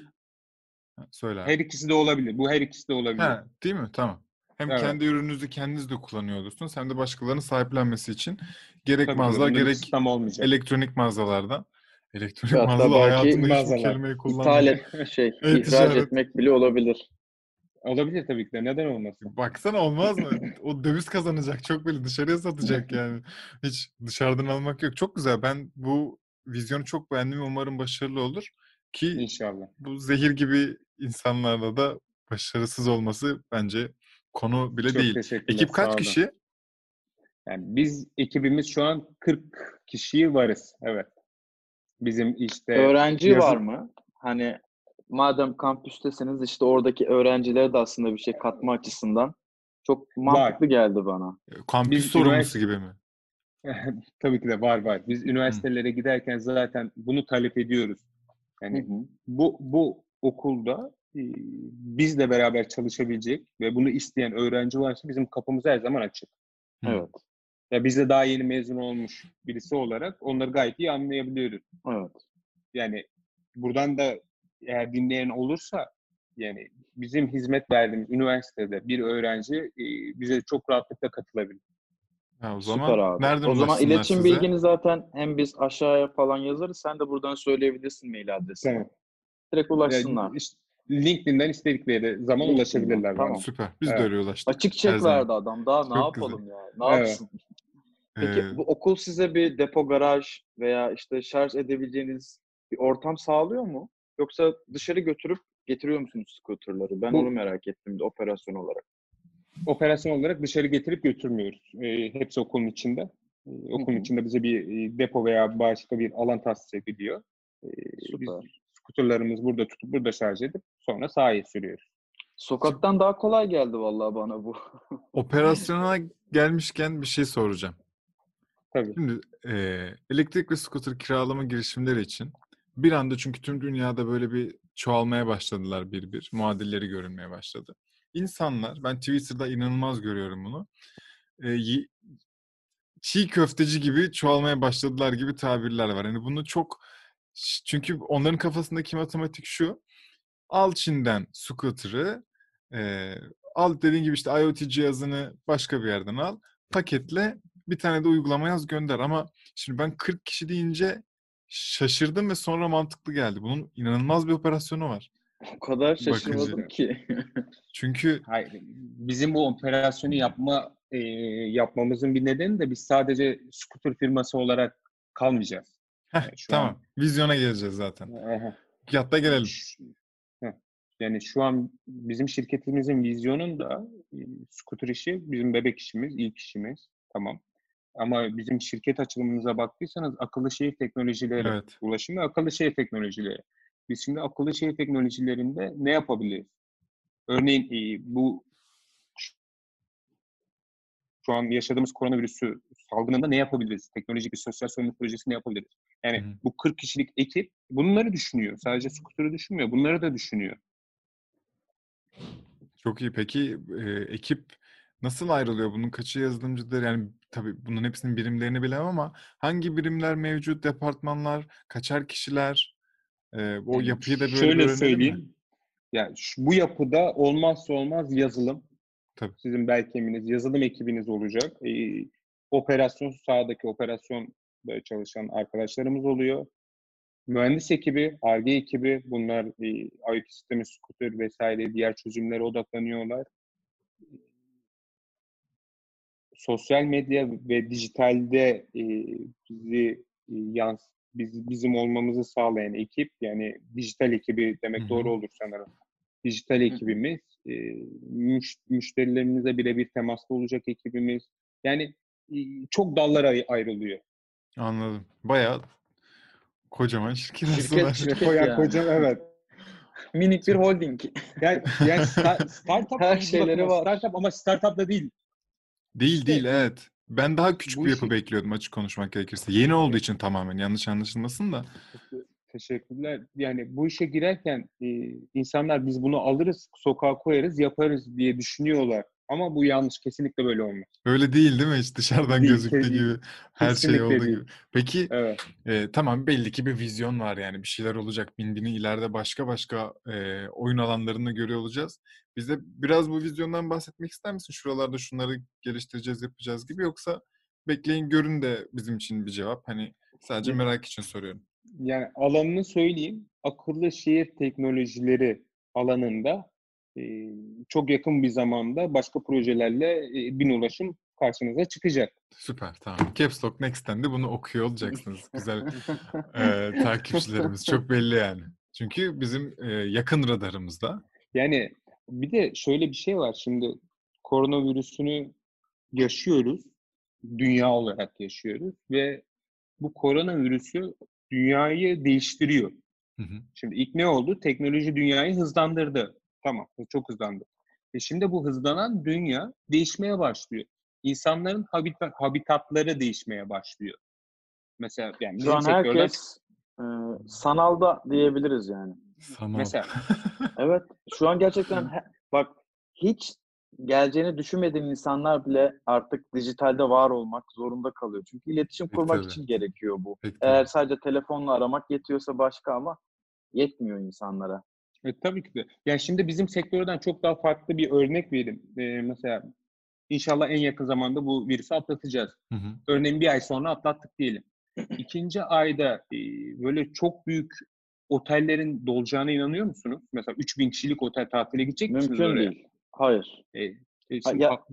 Speaker 1: söyle abi.
Speaker 3: her ikisi de olabilir. Bu her ikisi de olabilir.
Speaker 1: Ha, değil mi? Tamam. Hem
Speaker 3: Evet.
Speaker 1: kendi ürününüzü kendiniz de kullanıyor olursunuz hem de başkalarının sahiplenmesi için gerek
Speaker 3: Tabii
Speaker 1: mağazalar gerek elektronik mağazalardan. Elektronik
Speaker 2: Hatta
Speaker 1: mağazalar
Speaker 2: belki
Speaker 1: hayatımda hiç bu kelimeyi
Speaker 2: İthal
Speaker 1: kullanmadım.
Speaker 2: et, şey,
Speaker 1: Evet,
Speaker 2: ihraç etmek bile olabilir.
Speaker 3: Olabilir tabii ki de. Neden olmasın?
Speaker 1: Baksana olmaz mı? O döviz kazanacak. Çok belli. Dışarıya satacak yani. Hiç dışarıdan almak yok. Çok güzel. Ben bu vizyonu çok beğendim. Umarım başarılı olur. Ki
Speaker 3: İnşallah.
Speaker 1: bu zehir gibi insanlarda da başarısız olması bence konu bile
Speaker 3: Çok
Speaker 1: değil. Ekip kaç kişi?
Speaker 3: Yani biz ekibimiz şu an 40 kişiyi varız. Evet. Bizim işte
Speaker 2: Öğrenci
Speaker 3: yazı-
Speaker 2: var mı? Hani madem kampüstesiniz işte oradaki öğrencilere de aslında bir şey katma açısından çok mantıklı geldi bana.
Speaker 1: Kampüs
Speaker 3: Biz
Speaker 1: sorumlusu
Speaker 3: üniversite-
Speaker 1: gibi mi?
Speaker 3: Tabii ki de var var. Biz üniversitelere giderken zaten bunu talep ediyoruz. Yani
Speaker 2: Hı hı.
Speaker 3: bu bu okulda e, bizle beraber çalışabilecek ve bunu isteyen öğrenci varsa bizim kapımız her zaman açık.
Speaker 2: Evet.
Speaker 3: Ya biz de daha yeni mezun olmuş birisi olarak onları gayet iyi anlayabiliyoruz.
Speaker 2: Evet.
Speaker 3: Yani buradan da eğer dinleyen olursa yani bizim hizmet verdiğimiz üniversitede bir öğrenci e, bize çok rahatlıkla katılabilir.
Speaker 1: Ha, o
Speaker 2: Süper
Speaker 1: zaman
Speaker 2: abi.
Speaker 1: nereden
Speaker 2: o zaman iletişim
Speaker 1: size?
Speaker 2: bilgini zaten hem biz aşağıya falan yazarız. Sen de buradan söyleyebilirsin mail adresini.
Speaker 3: Tamam.
Speaker 2: Direkt ulaşsınlar.
Speaker 3: Yani işte LinkedIn'den istedikleri zaman
Speaker 2: LinkedIn'den,
Speaker 3: ulaşabilirler. bana.
Speaker 2: tamam.
Speaker 1: Süper. Biz de
Speaker 3: Evet.
Speaker 1: öyle ulaştık.
Speaker 2: Açık
Speaker 1: Her
Speaker 2: çek
Speaker 1: zaman.
Speaker 2: adam. Daha ne
Speaker 1: Çok güzel.
Speaker 2: yapalım ya? Ne
Speaker 3: Evet.
Speaker 2: yapsın? Peki
Speaker 1: Ee,
Speaker 2: bu okul size bir depo garaj veya işte şarj edebileceğiniz bir ortam sağlıyor mu? Yoksa dışarı götürüp getiriyor musunuz scooterları? Ben
Speaker 3: Bu-
Speaker 2: onu merak ettim bir operasyon olarak.
Speaker 3: Operasyon olarak dışarı getirip götürmüyoruz. E, hepsi okulun içinde. E, okulun
Speaker 2: Hı hı.
Speaker 3: içinde bize bir e, depo veya başka bir alan tahsis ediliyor. E, biz
Speaker 2: Süper.
Speaker 3: skuterlarımızı burada tutup burada şarj edip sonra sahaya sürüyoruz.
Speaker 2: Sokaktan daha kolay geldi vallahi bana bu.
Speaker 1: operasyona gelmişken bir şey soracağım.
Speaker 3: Tabii.
Speaker 1: Şimdi eee elektrikli scooter kiralama girişimleri için bir anda çünkü tüm dünyada böyle bir çoğalmaya başladılar bir bir. Muadilleri görünmeye başladı. İnsanlar, ben Twitter'da inanılmaz görüyorum bunu. eee, yi- çiğ köfteci gibi çoğalmaya başladılar gibi tabirler var. Yani bunu çok çünkü onların kafasındaki matematik şu. Al Çin'den scooter'ı eee, al dediğin gibi işte IoT cihazını başka bir yerden al. Paketle bir tane de uygulama yaz gönder. Ama şimdi ben 40 kişi deyince şaşırdım ve sonra mantıklı geldi. Bunun inanılmaz bir operasyonu var.
Speaker 2: O kadar şaşırmadım
Speaker 1: Bakıcı.
Speaker 2: ki.
Speaker 1: Çünkü
Speaker 3: Hayır, bizim bu operasyonu yapma e, yapmamızın bir nedeni de biz sadece scooter firması olarak kalmayacağız.
Speaker 1: Heh,
Speaker 3: Yani şu
Speaker 1: tamam.
Speaker 3: an-
Speaker 1: Vizyona geleceğiz zaten.
Speaker 3: Aha.
Speaker 1: Hatta gelelim.
Speaker 3: Yani şu an bizim şirketimizin vizyonunda e, scooter işi bizim bebek işimiz, ilk işimiz. Tamam. Ama bizim şirket açılımımıza baktıysanız akıllı şehir teknolojileri,
Speaker 1: Evet.
Speaker 3: ulaşım ve akıllı şehir teknolojileri. Biz şimdi akıllı şehir teknolojilerinde ne yapabiliriz? Örneğin e, bu şu an yaşadığımız koronavirüsü salgınında ne yapabiliriz? Teknolojik bir sosyal sorumluluk projesi ne yapabiliriz? Yani
Speaker 1: hı.
Speaker 3: bu 40 kişilik ekip bunları düşünüyor. Sadece scooter'ı düşünmüyor. Bunları da düşünüyor.
Speaker 1: Çok iyi. Peki e, ekip nasıl ayrılıyor? Bunun kaçı yazılımcıdır? Yani tabii bunun hepsinin birimlerini bilemem ama hangi birimler mevcut? Departmanlar, kaçar kişiler? E, o
Speaker 3: Yani
Speaker 1: yapıyı da böyle
Speaker 3: Şöyle
Speaker 1: öğrenelim mi?
Speaker 3: söyleyeyim. Ya şu- bu yapıda olmazsa olmaz yazılım.
Speaker 1: Tabii.
Speaker 3: Sizin belki eminiz yazılım ekibiniz olacak. Ee, operasyon sahadaki operasyon çalışan arkadaşlarımız oluyor. Mühendis ekibi, Ar-Ge ekibi bunlar e, IoT sistemi, scooter vesaire diğer çözümlere odaklanıyorlar. Sosyal medya ve dijitalde e, bizi e, yans biz, bizim olmamızı sağlayan ekip yani dijital ekibi demek
Speaker 1: Hı hı.
Speaker 3: doğru olur sanırım. Dijital ekibimiz, e, müş, müşterilerimizle birebir temaslı olacak ekibimiz. Yani e, çok dallara ay- ayrılıyor.
Speaker 1: Anladım. Bayağı kocaman şirket
Speaker 2: Şirket- şirket.
Speaker 3: Koyan
Speaker 2: yani.
Speaker 3: kocam evet.
Speaker 2: Minik bir holding.
Speaker 3: Yani, yani sta- startup
Speaker 2: Her şeyleri var.
Speaker 3: Startup ama startup da değil.
Speaker 1: Değil
Speaker 3: İşte
Speaker 1: değil evet. Ben daha küçük bir yapı
Speaker 3: işi-
Speaker 1: bekliyordum açık konuşmak gerekirse. Yeni olduğu için tamamen yanlış anlaşılmasın da.
Speaker 3: Teşekkürler. Yani bu işe girerken e, insanlar biz bunu alırız, sokağa koyarız, yaparız diye düşünüyorlar. Ama bu yanlış. Kesinlikle böyle olmaz.
Speaker 1: Öyle değil değil mi? Hiç dışarıdan
Speaker 3: Değil,
Speaker 1: gözüktüğü
Speaker 3: kesin-
Speaker 1: gibi. Her şey
Speaker 3: kesinlikle
Speaker 1: olduğu
Speaker 3: değil.
Speaker 1: gibi. Peki
Speaker 3: Evet.
Speaker 1: e, tamam belli ki bir vizyon var yani. Bir şeyler olacak. Binbin'i ileride başka başka e, oyun alanlarında görüyor olacağız. Bize biraz bu vizyondan bahsetmek ister misin? Şuralarda şunları geliştireceğiz, yapacağız gibi yoksa bekleyin görün de bizim için bir cevap. Hani sadece merak için soruyorum.
Speaker 3: Yani alanını söyleyeyim. Akıllı şehir teknolojileri alanında e, çok yakın bir zamanda başka projelerle e, bin ulaşım karşınıza çıkacak.
Speaker 1: Süper tamam. Caps Lock Next'ten de bunu okuyor olacaksınız. Güzel e, takipçilerimiz. Çok belli yani. Çünkü bizim e, yakın radarımızda.
Speaker 3: Yani bir de şöyle bir şey var. Şimdi koronavirüsünü yaşıyoruz. Dünya olarak yaşıyoruz ve bu koronavirüsü dünyayı değiştiriyor.
Speaker 1: Hı hı.
Speaker 3: Şimdi ilk ne oldu? Teknoloji dünyayı hızlandırdı. Tamam, çok hızlandı. E şimdi bu hızlanan dünya değişmeye başlıyor. İnsanların habita- habitatları değişmeye başlıyor. Mesela yani
Speaker 2: Şu an
Speaker 3: sektörden
Speaker 2: herkes e, sanalda diyebiliriz yani.
Speaker 1: Sanal.
Speaker 3: mesela
Speaker 2: Evet. Şu an gerçekten he- bak hiç geleceğini düşünmediğin insanlar bile artık dijitalde var olmak zorunda kalıyor. Çünkü iletişim
Speaker 1: Peki,
Speaker 2: kurmak
Speaker 1: tabii.
Speaker 2: için gerekiyor bu.
Speaker 1: Peki,
Speaker 2: Eğer sadece telefonla aramak yetiyorsa başka ama yetmiyor insanlara.
Speaker 3: E, tabii ki de. Yani şimdi bizim sektörden çok daha farklı bir örnek vereyim. E, mesela inşallah en yakın zamanda bu virüsü atlatacağız.
Speaker 1: Hı hı.
Speaker 3: Örneğin bir ay sonra atlattık diyelim. İkinci ayda e, böyle çok büyük otellerin dolacağına inanıyor musunuz? Mesela 3000 kişilik otel tatile gidecek misiniz
Speaker 2: Mümkün
Speaker 3: oraya?
Speaker 2: değil. Hayır.
Speaker 3: E, e,
Speaker 2: Ha,
Speaker 3: şimdi
Speaker 2: ya-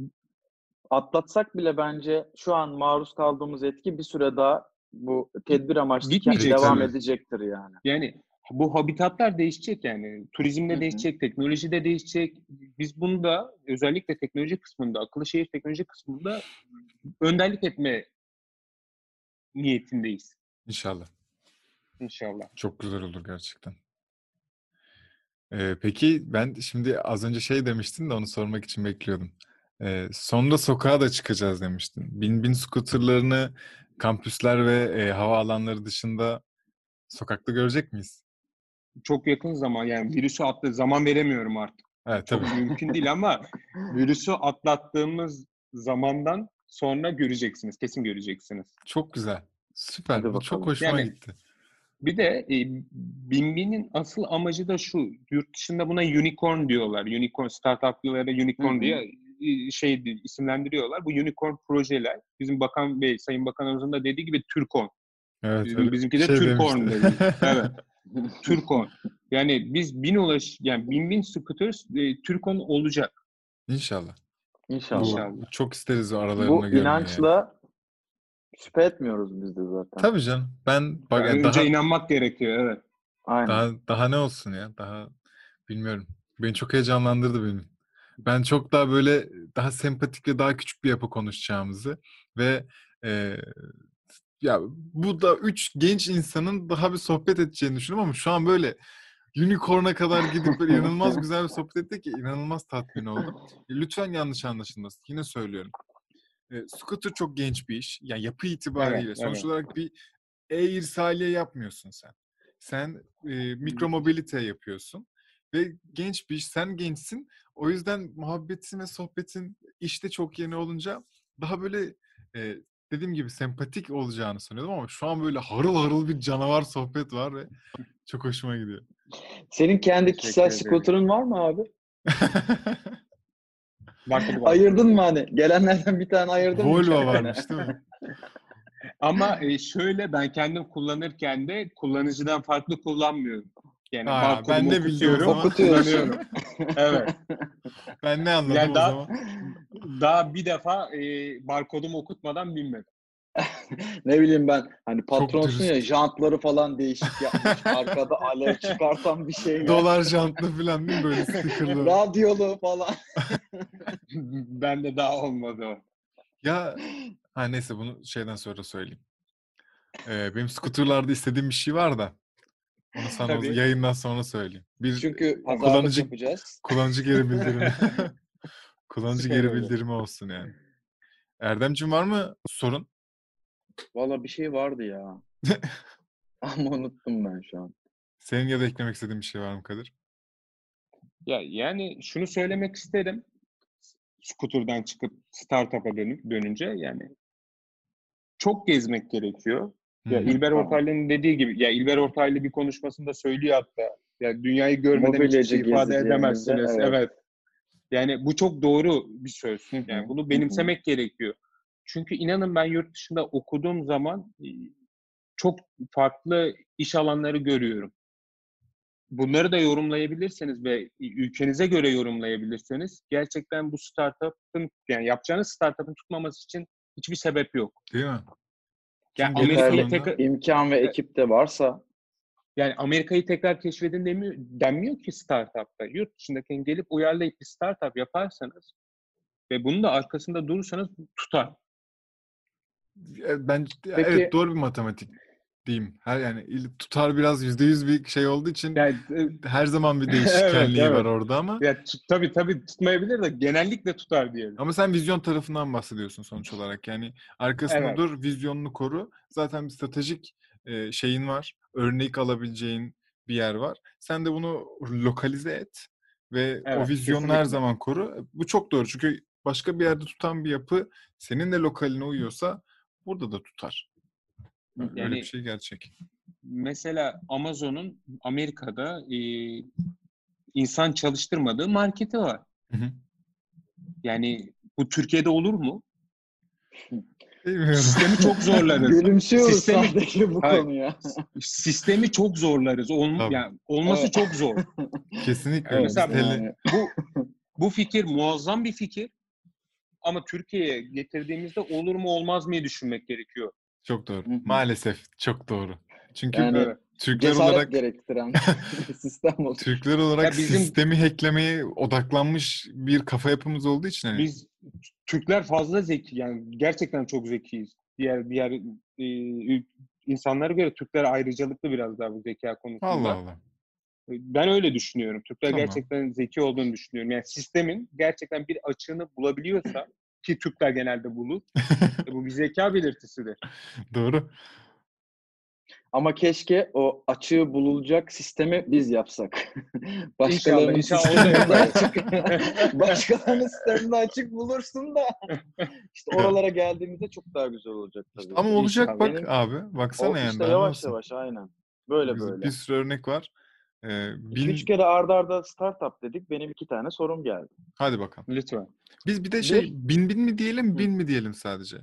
Speaker 2: Atlatsak bile bence şu an maruz kaldığımız etki bir süre daha bu tedbir amaçlı
Speaker 3: Bitmeyecek
Speaker 2: devam
Speaker 1: tabii.
Speaker 2: edecektir yani.
Speaker 3: yani bu habitatlar değişecek yani. Turizmde
Speaker 2: Hı hı.
Speaker 3: değişecek, teknoloji de değişecek. Biz bunda özellikle teknoloji kısmında, akıllı şehir teknoloji kısmında önderlik etme niyetindeyiz
Speaker 1: İnşallah.
Speaker 3: inşallah.
Speaker 1: Çok güzel olur gerçekten. Ee, peki ben şimdi az önce şey demiştin de onu sormak için bekliyordum. Ee, sonra sokağa da çıkacağız demiştin. Bin bin scooterlarını kampüsler ve e, hava alanları dışında sokakta görecek miyiz?
Speaker 3: Çok yakın zaman yani virüsü attı zaman veremiyorum artık.
Speaker 1: Evet
Speaker 3: Çok
Speaker 1: tabii.
Speaker 3: mümkün değil ama virüsü atlattığımız zamandan sonra göreceksiniz. Kesin göreceksiniz.
Speaker 1: Çok güzel. Süper.
Speaker 2: Hadi
Speaker 1: Bu çok hoşuma
Speaker 3: Yani-
Speaker 1: gitti.
Speaker 3: Bir de e, Binbin'in asıl amacı da şu. Yurt dışında buna unicorn diyorlar. Unicorn startup'lara unicorn
Speaker 2: Hı hı.
Speaker 3: diye e, şey di- isimlendiriyorlar. Bu unicorn projeler bizim Bakan Bey, Sayın Bakanımızın da dediği gibi Türkon.
Speaker 1: Evet. Öyle
Speaker 3: bizimki de
Speaker 1: şey
Speaker 3: Türkorn dedi. Evet. Türkon. Yani biz bin ulaş yani bin bin scooters e, Türkon olacak.
Speaker 1: İnşallah.
Speaker 2: İnşallah.
Speaker 1: Bu,
Speaker 3: İnşallah.
Speaker 1: çok isteriz o aralarında
Speaker 2: Bu
Speaker 1: görmeyi. yani.
Speaker 2: Şüphe etmiyoruz biz de zaten.
Speaker 1: Tabii canım. Ben bak
Speaker 3: Yani
Speaker 1: yani
Speaker 3: önce
Speaker 1: daha
Speaker 3: inanmak gerekiyor evet.
Speaker 2: Aynen.
Speaker 1: Daha daha ne olsun ya? Daha bilmiyorum. Beni çok heyecanlandırdı benim. Ben çok daha böyle daha sempatik ve daha küçük bir yapı konuşacağımızı ve e, ya bu da üç genç insanın daha bir sohbet edeceğini düşünüyorum ama şu an böyle unicorn'a kadar gidip böyle inanılmaz güzel bir sohbet ettik ki inanılmaz tatmin oldum. E, Lütfen yanlış anlaşılmasın. Yine söylüyorum. E, scooter çok genç bir iş. Yani yapı itibariyle.
Speaker 3: Evet,
Speaker 1: Sonuç
Speaker 3: evet.
Speaker 1: olarak bir e-irsaliye yapmıyorsun sen. Sen e, mikromobilite yapıyorsun. Ve genç bir iş. Sen gençsin. O yüzden muhabbetin ve sohbetin işte çok yeni olunca daha böyle e, dediğim gibi sempatik olacağını sanıyordum ama şu an böyle harıl harıl bir canavar sohbet var ve çok hoşuma gidiyor.
Speaker 2: Senin kendi
Speaker 3: Teşekkür
Speaker 2: kişisel
Speaker 3: ederim.
Speaker 2: scooter'ın var mı abi?
Speaker 3: Bu-
Speaker 2: Ayırdın mı hani? Gelenlerden bir tane ayırdın mı?
Speaker 1: Volvo varmış değil mi?
Speaker 3: Ama e, şöyle ben kendim kullanırken de kullanıcıdan farklı kullanmıyorum. Yani
Speaker 1: Ha, ben de zaman.
Speaker 2: Okutuyorsun.
Speaker 3: kullanıyorum. evet.
Speaker 1: Ben ne anladım
Speaker 3: Yani
Speaker 1: o
Speaker 3: daha-
Speaker 1: zaman?
Speaker 3: Daha bir defa e, barkodumu okutmadan binmedim.
Speaker 2: Ne bileyim ben hani patronsun ya jantları falan değişik yapmış. Arkada alev çıkartan bir şey.
Speaker 1: Dolar jantlı falan değil mi böyle stickerlı?
Speaker 2: Radyolu falan.
Speaker 3: ben de daha olmadı o.
Speaker 1: Ya ha neyse bunu şeyden sonra söyleyeyim. Ee, benim skuterlarda istediğim bir şey var da onu sana o-
Speaker 3: Tabii.
Speaker 1: yayından sonra söyleyeyim. Bir
Speaker 2: Çünkü
Speaker 1: kullanıcı-
Speaker 2: yapacağız.
Speaker 1: kullanıcı geri bildirimi. kullanıcı
Speaker 3: Süper
Speaker 1: geri bildirimi olsun yani. Erdemciğim var mı sorun?
Speaker 2: Valla bir şey vardı ya. Ama unuttum ben şu an.
Speaker 1: Senin ya da eklemek istediğin bir şey var mı Kadir?
Speaker 3: Ya yani şunu söylemek isterim. scooter'dan çıkıp startup'a dönüp dönünce yani çok gezmek gerekiyor. Ya. İlber. Ortaylı'nın dediği gibi ya İlber Ortaylı bir konuşmasında söylüyor hatta ya dünyayı görmeden hiçbir şey ifade edemezsiniz.
Speaker 2: evet.
Speaker 3: Evet. Yani bu çok doğru bir söz. Yani bunu benimsemek gerekiyor. Çünkü inanın ben yurt dışında okuduğum zaman çok farklı iş alanları görüyorum. Bunları da yorumlayabilirseniz ve ülkenize göre yorumlayabilirseniz gerçekten bu startup'ın yani yapacağınız startup'ın tutmaması için hiçbir sebep yok.
Speaker 1: Değil mi?
Speaker 3: Yani Amerika'yı
Speaker 2: İmkan ve ekip de varsa
Speaker 3: yani Amerika'yı tekrar keşfedin demiyor, denmiyor ki startup'ta. Yurt dışındakini gelip uyarlayıp bir startup yaparsanız ve bunun da arkasında durursanız tutar.
Speaker 1: E, Ben
Speaker 2: Peki-
Speaker 1: evet doğru bir matematik diyeyim. Her yani tutar biraz yüzde yüz bir şey olduğu için
Speaker 3: Yani e,
Speaker 1: her zaman bir değişkenliği
Speaker 3: Evet,
Speaker 1: var
Speaker 3: evet.
Speaker 1: orada ama
Speaker 3: ya tabii tabii tutmayabilir de genellikle tutar diyelim.
Speaker 1: ama sen vizyon tarafından bahsediyorsun sonuç olarak. Yani arkasında
Speaker 3: Evet.
Speaker 1: dur, vizyonunu koru. Zaten bir stratejik e, şeyin var. Örnek alabileceğin bir yer var. Sen de bunu lokalize et ve o
Speaker 3: Evet,
Speaker 1: vizyonunu her
Speaker 3: kesinlikle.
Speaker 1: zaman koru. Bu çok doğru. Çünkü başka bir yerde tutan bir yapı senin de lokaline uyuyorsa burada da tutar. Öyle
Speaker 3: Yani-
Speaker 1: bir şey gerçek.
Speaker 3: Mesela Amazon'un Amerika'da e, insan çalıştırmadığı marketi var.
Speaker 1: Hı hı.
Speaker 3: Yani bu Türkiye'de olur mu?
Speaker 1: Bilmiyorum.
Speaker 3: Sistemi çok zorlarız.
Speaker 2: gülümsüyoruz
Speaker 3: Sistemi-
Speaker 2: sadece bu
Speaker 3: Hayır.
Speaker 2: konuya.
Speaker 3: Sistemi çok zorlarız.
Speaker 1: Tabii.
Speaker 3: yani olması
Speaker 2: Evet.
Speaker 3: çok zor.
Speaker 1: Kesinlikle. Biz
Speaker 3: mesela
Speaker 2: Yani,
Speaker 3: bu bu fikir muazzam bir fikir. Ama Türkiye'ye getirdiğimizde olur mu olmaz mı düşünmek gerekiyor.
Speaker 1: Çok doğru.
Speaker 2: Hı hı.
Speaker 1: Maalesef çok doğru. Çünkü
Speaker 2: Yani-
Speaker 3: Evet.
Speaker 1: Türkler
Speaker 2: cesaret
Speaker 1: olarak
Speaker 2: gerektiren sistem oldu.
Speaker 1: Türkler olarak
Speaker 3: Ya bizim-
Speaker 1: sistemi hacklemeye odaklanmış bir kafa yapımız olduğu için hani
Speaker 3: Biz Türkler fazla zeki yani gerçekten çok zekiyiz. Diğer diğer e, insanlara göre Türkler ayrıcalıklı biraz daha bu zeka konusunda.
Speaker 1: Allah Allah.
Speaker 3: Ben öyle düşünüyorum. Türkler
Speaker 1: Tamam.
Speaker 3: gerçekten zeki olduğunu düşünüyorum. Yani sistemin gerçekten bir açığını bulabiliyorsa ki Türkler genelde bulur. e, bu bir zeka belirtisidir.
Speaker 1: Doğru.
Speaker 2: Ama keşke o açığı bulunacak sistemi biz yapsak. Başkalarının
Speaker 3: inşallah
Speaker 2: açık. Başkalarının sisteminde açık bulursun da işte oralara geldiğimizde çok daha güzel olacak tabii.
Speaker 1: Ama olacak
Speaker 3: İnşallah.
Speaker 1: bak
Speaker 2: Benim-
Speaker 1: abi. Baksana
Speaker 2: O
Speaker 1: yani.
Speaker 2: işte yavaş
Speaker 1: olsun.
Speaker 2: yavaş aynen. Böyle
Speaker 1: Biz-
Speaker 2: böyle.
Speaker 1: Bir sürü örnek var. Ee, bin...
Speaker 2: Üç kere arda arda startup dedik. Benim iki tane sorum geldi.
Speaker 1: Hadi bakalım.
Speaker 3: Lütfen.
Speaker 1: Biz bir de şey
Speaker 2: Bir-
Speaker 1: bin bin mi diyelim bin mi diyelim sadece?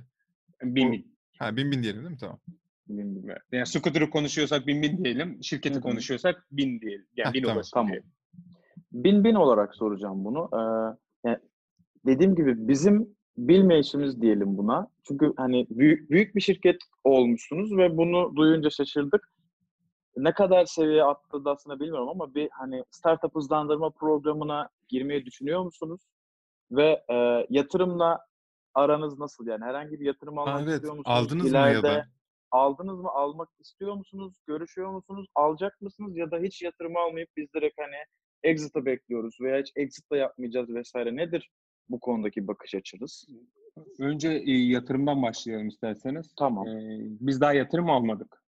Speaker 3: Bin bin.
Speaker 1: Ha bin bin diyelim değil mi? Tamam.
Speaker 2: Bilmiyorum.
Speaker 3: Yani scooter'ı konuşuyorsak bin bin diyelim. Şirketi konuşuyorsak bin diyelim. Yani
Speaker 1: Heh,
Speaker 3: bin
Speaker 1: tamam,
Speaker 2: tamam.
Speaker 3: diyelim.
Speaker 2: Bin bin olarak soracağım bunu. Ee, yani dediğim gibi bizim bilmeyişimiz diyelim buna. Çünkü hani büyük, büyük bir şirket olmuşsunuz ve bunu duyunca şaşırdık. Ne kadar seviye attı da aslında bilmiyorum ama bir hani startup hızlandırma programına girmeyi düşünüyor musunuz? Ve e, yatırımla aranız nasıl? Yani herhangi bir yatırım almak
Speaker 1: Ha, evet.
Speaker 2: istiyor musunuz?
Speaker 1: Aldınız mı ya
Speaker 2: İleride
Speaker 1: da?
Speaker 2: aldınız mı? Almak istiyor musunuz? Görüşüyor musunuz? Alacak mısınız? Ya da hiç yatırım almayıp biz direkt hani exit'ı bekliyoruz veya hiç exit de yapmayacağız vesaire. Nedir bu konudaki bakış açınız?
Speaker 3: Önce e, yatırımdan başlayalım isterseniz.
Speaker 2: Tamam.
Speaker 3: Ee, biz daha yatırım almadık.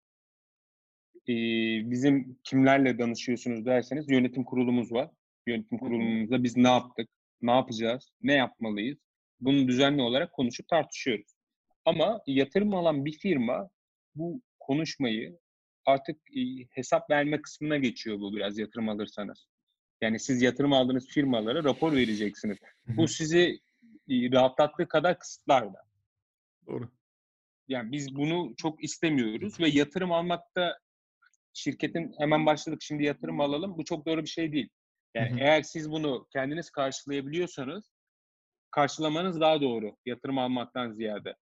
Speaker 3: Ee, bizim kimlerle danışıyorsunuz derseniz yönetim kurulumuz var. Yönetim kurulumuzda biz ne yaptık, ne yapacağız, ne yapmalıyız? Bunu düzenli olarak konuşup tartışıyoruz. Ama yatırım alan bir firma bu konuşmayı artık e, hesap verme kısmına geçiyor bu biraz yatırım alırsanız. Yani siz yatırım aldığınız firmalara rapor vereceksiniz. Bu sizi e, rahatlattığı kadar kısıtlar da.
Speaker 1: Doğru.
Speaker 3: Yani biz bunu çok istemiyoruz ve yatırım almakta şirketin hemen başladık şimdi yatırım alalım. Bu çok doğru bir şey değil. Yani
Speaker 1: Hı hı.
Speaker 3: eğer siz bunu kendiniz karşılayabiliyorsanız karşılamanız daha doğru yatırım almaktan ziyade.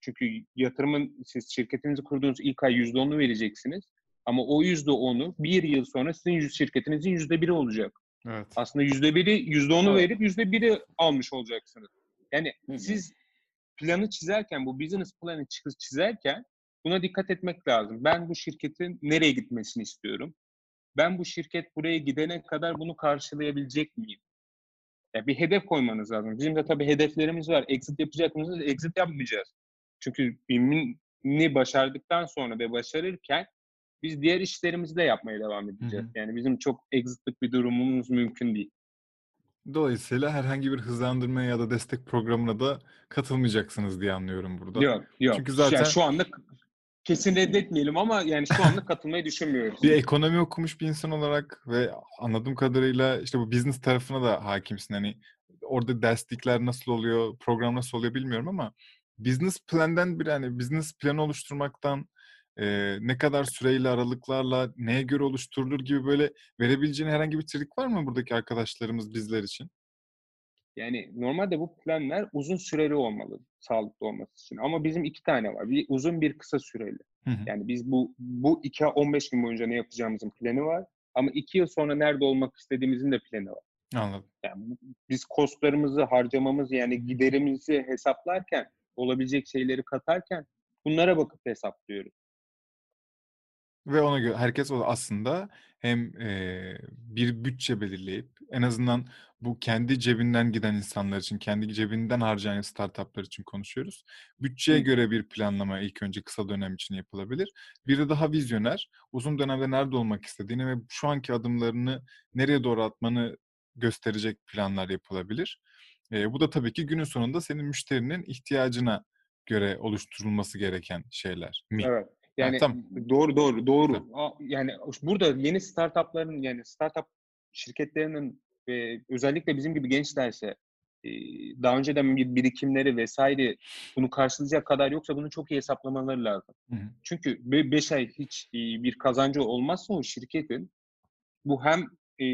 Speaker 3: Çünkü yatırımın siz şirketinizi kurduğunuz ilk ay %10'unu vereceksiniz. Ama o %10'u bir yıl sonra sizin şirketinizin %1'i olacak.
Speaker 1: Evet.
Speaker 3: Aslında %1'i, %10'u
Speaker 2: Evet.
Speaker 3: verip %1'i almış olacaksınız. Yani
Speaker 2: Hı hı.
Speaker 3: siz planı çizerken, bu business planı çiz- çizerken buna dikkat etmek lazım. Ben bu şirketin nereye gitmesini istiyorum? Ben bu şirket buraya gidene kadar bunu karşılayabilecek miyim? Ya bir hedef koymanız lazım. Bizim de tabii hedeflerimiz var. Exit yapacak mıyız? Exit yapmayacağız. Çünkü BİM'ini başardıktan sonra ve başarırken biz diğer işlerimizi de yapmaya devam edeceğiz.
Speaker 1: hı.
Speaker 3: Yani bizim çok exit'lik bir durumumuz mümkün değil.
Speaker 1: Dolayısıyla herhangi bir hızlandırma ya da destek programına da katılmayacaksınız diye anlıyorum burada.
Speaker 3: Yok yok.
Speaker 1: Çünkü zaten
Speaker 3: Yani şu anda kesin reddetmeyelim ama yani şu anda katılmayı düşünmüyoruz.
Speaker 1: bir ekonomi okumuş bir insan olarak ve anladığım kadarıyla işte bu business tarafına da hakimsin. Hani orada derslikler nasıl oluyor, program nasıl oluyor bilmiyorum ama business plan'den bir hani business planı oluşturmaktan e, ne kadar süreyle aralıklarla neye göre oluşturulur gibi böyle verebileceğin herhangi bir trik var mı buradaki arkadaşlarımız bizler için?
Speaker 3: Yani normalde bu planlar uzun süreli olmalı sağlıklı olması için. Ama bizim iki tane var. Bir uzun bir kısa süreli.
Speaker 1: Hı hı.
Speaker 3: Yani biz bu bu 2 15 gün boyunca ne yapacağımızın planı var. Ama iki yıl sonra nerede olmak istediğimizin de planı var.
Speaker 1: Anladım.
Speaker 3: Yani biz kostlarımızı, harcamamızı yani giderimizi hesaplarken, olabilecek şeyleri katarken bunlara bakıp hesaplıyoruz.
Speaker 1: Ve ona göre herkes aslında hem eee, bir bütçe belirleyip en azından bu kendi cebinden giden insanlar için, kendi cebinden harcayan startuplar için konuşuyoruz. Bütçeye göre bir planlama ilk önce kısa dönem için yapılabilir. Biri daha vizyoner, uzun dönemde nerede olmak istediğini ve şu anki adımlarını nereye doğru atmanı gösterecek planlar yapılabilir. Eee, bu da tabii ki günün sonunda senin müşterinin ihtiyacına göre oluşturulması gereken şeyler mi?
Speaker 3: Evet. Yani
Speaker 1: tamam.
Speaker 3: doğru doğru doğru. A- Yani burada yeni startupların yani startup şirketlerinin ve özellikle bizim gibi gençlerse e, daha önceden bir birikimleri vesaire bunu karşılayacak kadar yoksa bunu çok iyi hesaplamaları lazım.
Speaker 1: Hı hı.
Speaker 3: Çünkü 5 ay hiç e, bir kazancı olmazsa o şirketin bu hem e,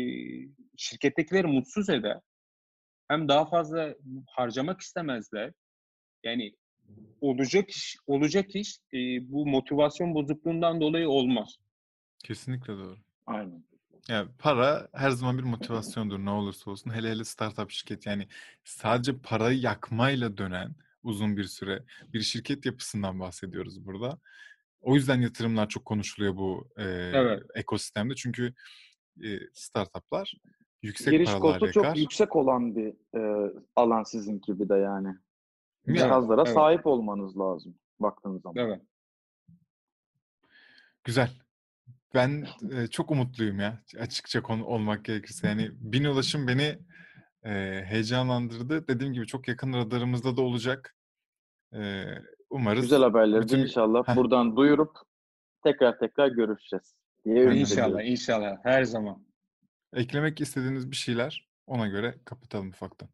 Speaker 3: şirkettekileri mutsuz eder hem daha fazla harcamak istemezler. Yani olacak iş olacak iş e, bu motivasyon bozukluğundan dolayı olmaz.
Speaker 1: Kesinlikle doğru.
Speaker 2: Aynen.
Speaker 1: Ya para her zaman bir motivasyondur ne olursa olsun. Hele hele startup şirket yani sadece parayı yakmayla dönen uzun bir süre bir şirket yapısından bahsediyoruz burada. O yüzden yatırımlar çok konuşuluyor bu e,
Speaker 3: Evet.
Speaker 1: ekosistemde. Çünkü e, startuplar yüksek
Speaker 2: Giriş
Speaker 1: paralar
Speaker 2: kostu çok
Speaker 1: yakar.
Speaker 2: yüksek olan bir e, alan sizin gibi de yani. Cihazlara
Speaker 3: evet.
Speaker 2: sahip olmanız lazım baktığınız zaman.
Speaker 3: Evet.
Speaker 1: Güzel. Ben e, çok umutluyum ya açıkça konu olmak gerekirse. Yani bin ulaşım beni e, heyecanlandırdı. Dediğim gibi çok yakın radarımızda da olacak. E, umarız.
Speaker 2: Güzel haberleri
Speaker 1: bütün-
Speaker 2: inşallah
Speaker 1: Heh.
Speaker 2: buradan duyurup tekrar tekrar görüşeceğiz diye
Speaker 3: İnşallah,
Speaker 2: ediyorum.
Speaker 3: inşallah. Her zaman.
Speaker 1: Eklemek istediğiniz bir şeyler ona göre kapatalım ufaktan.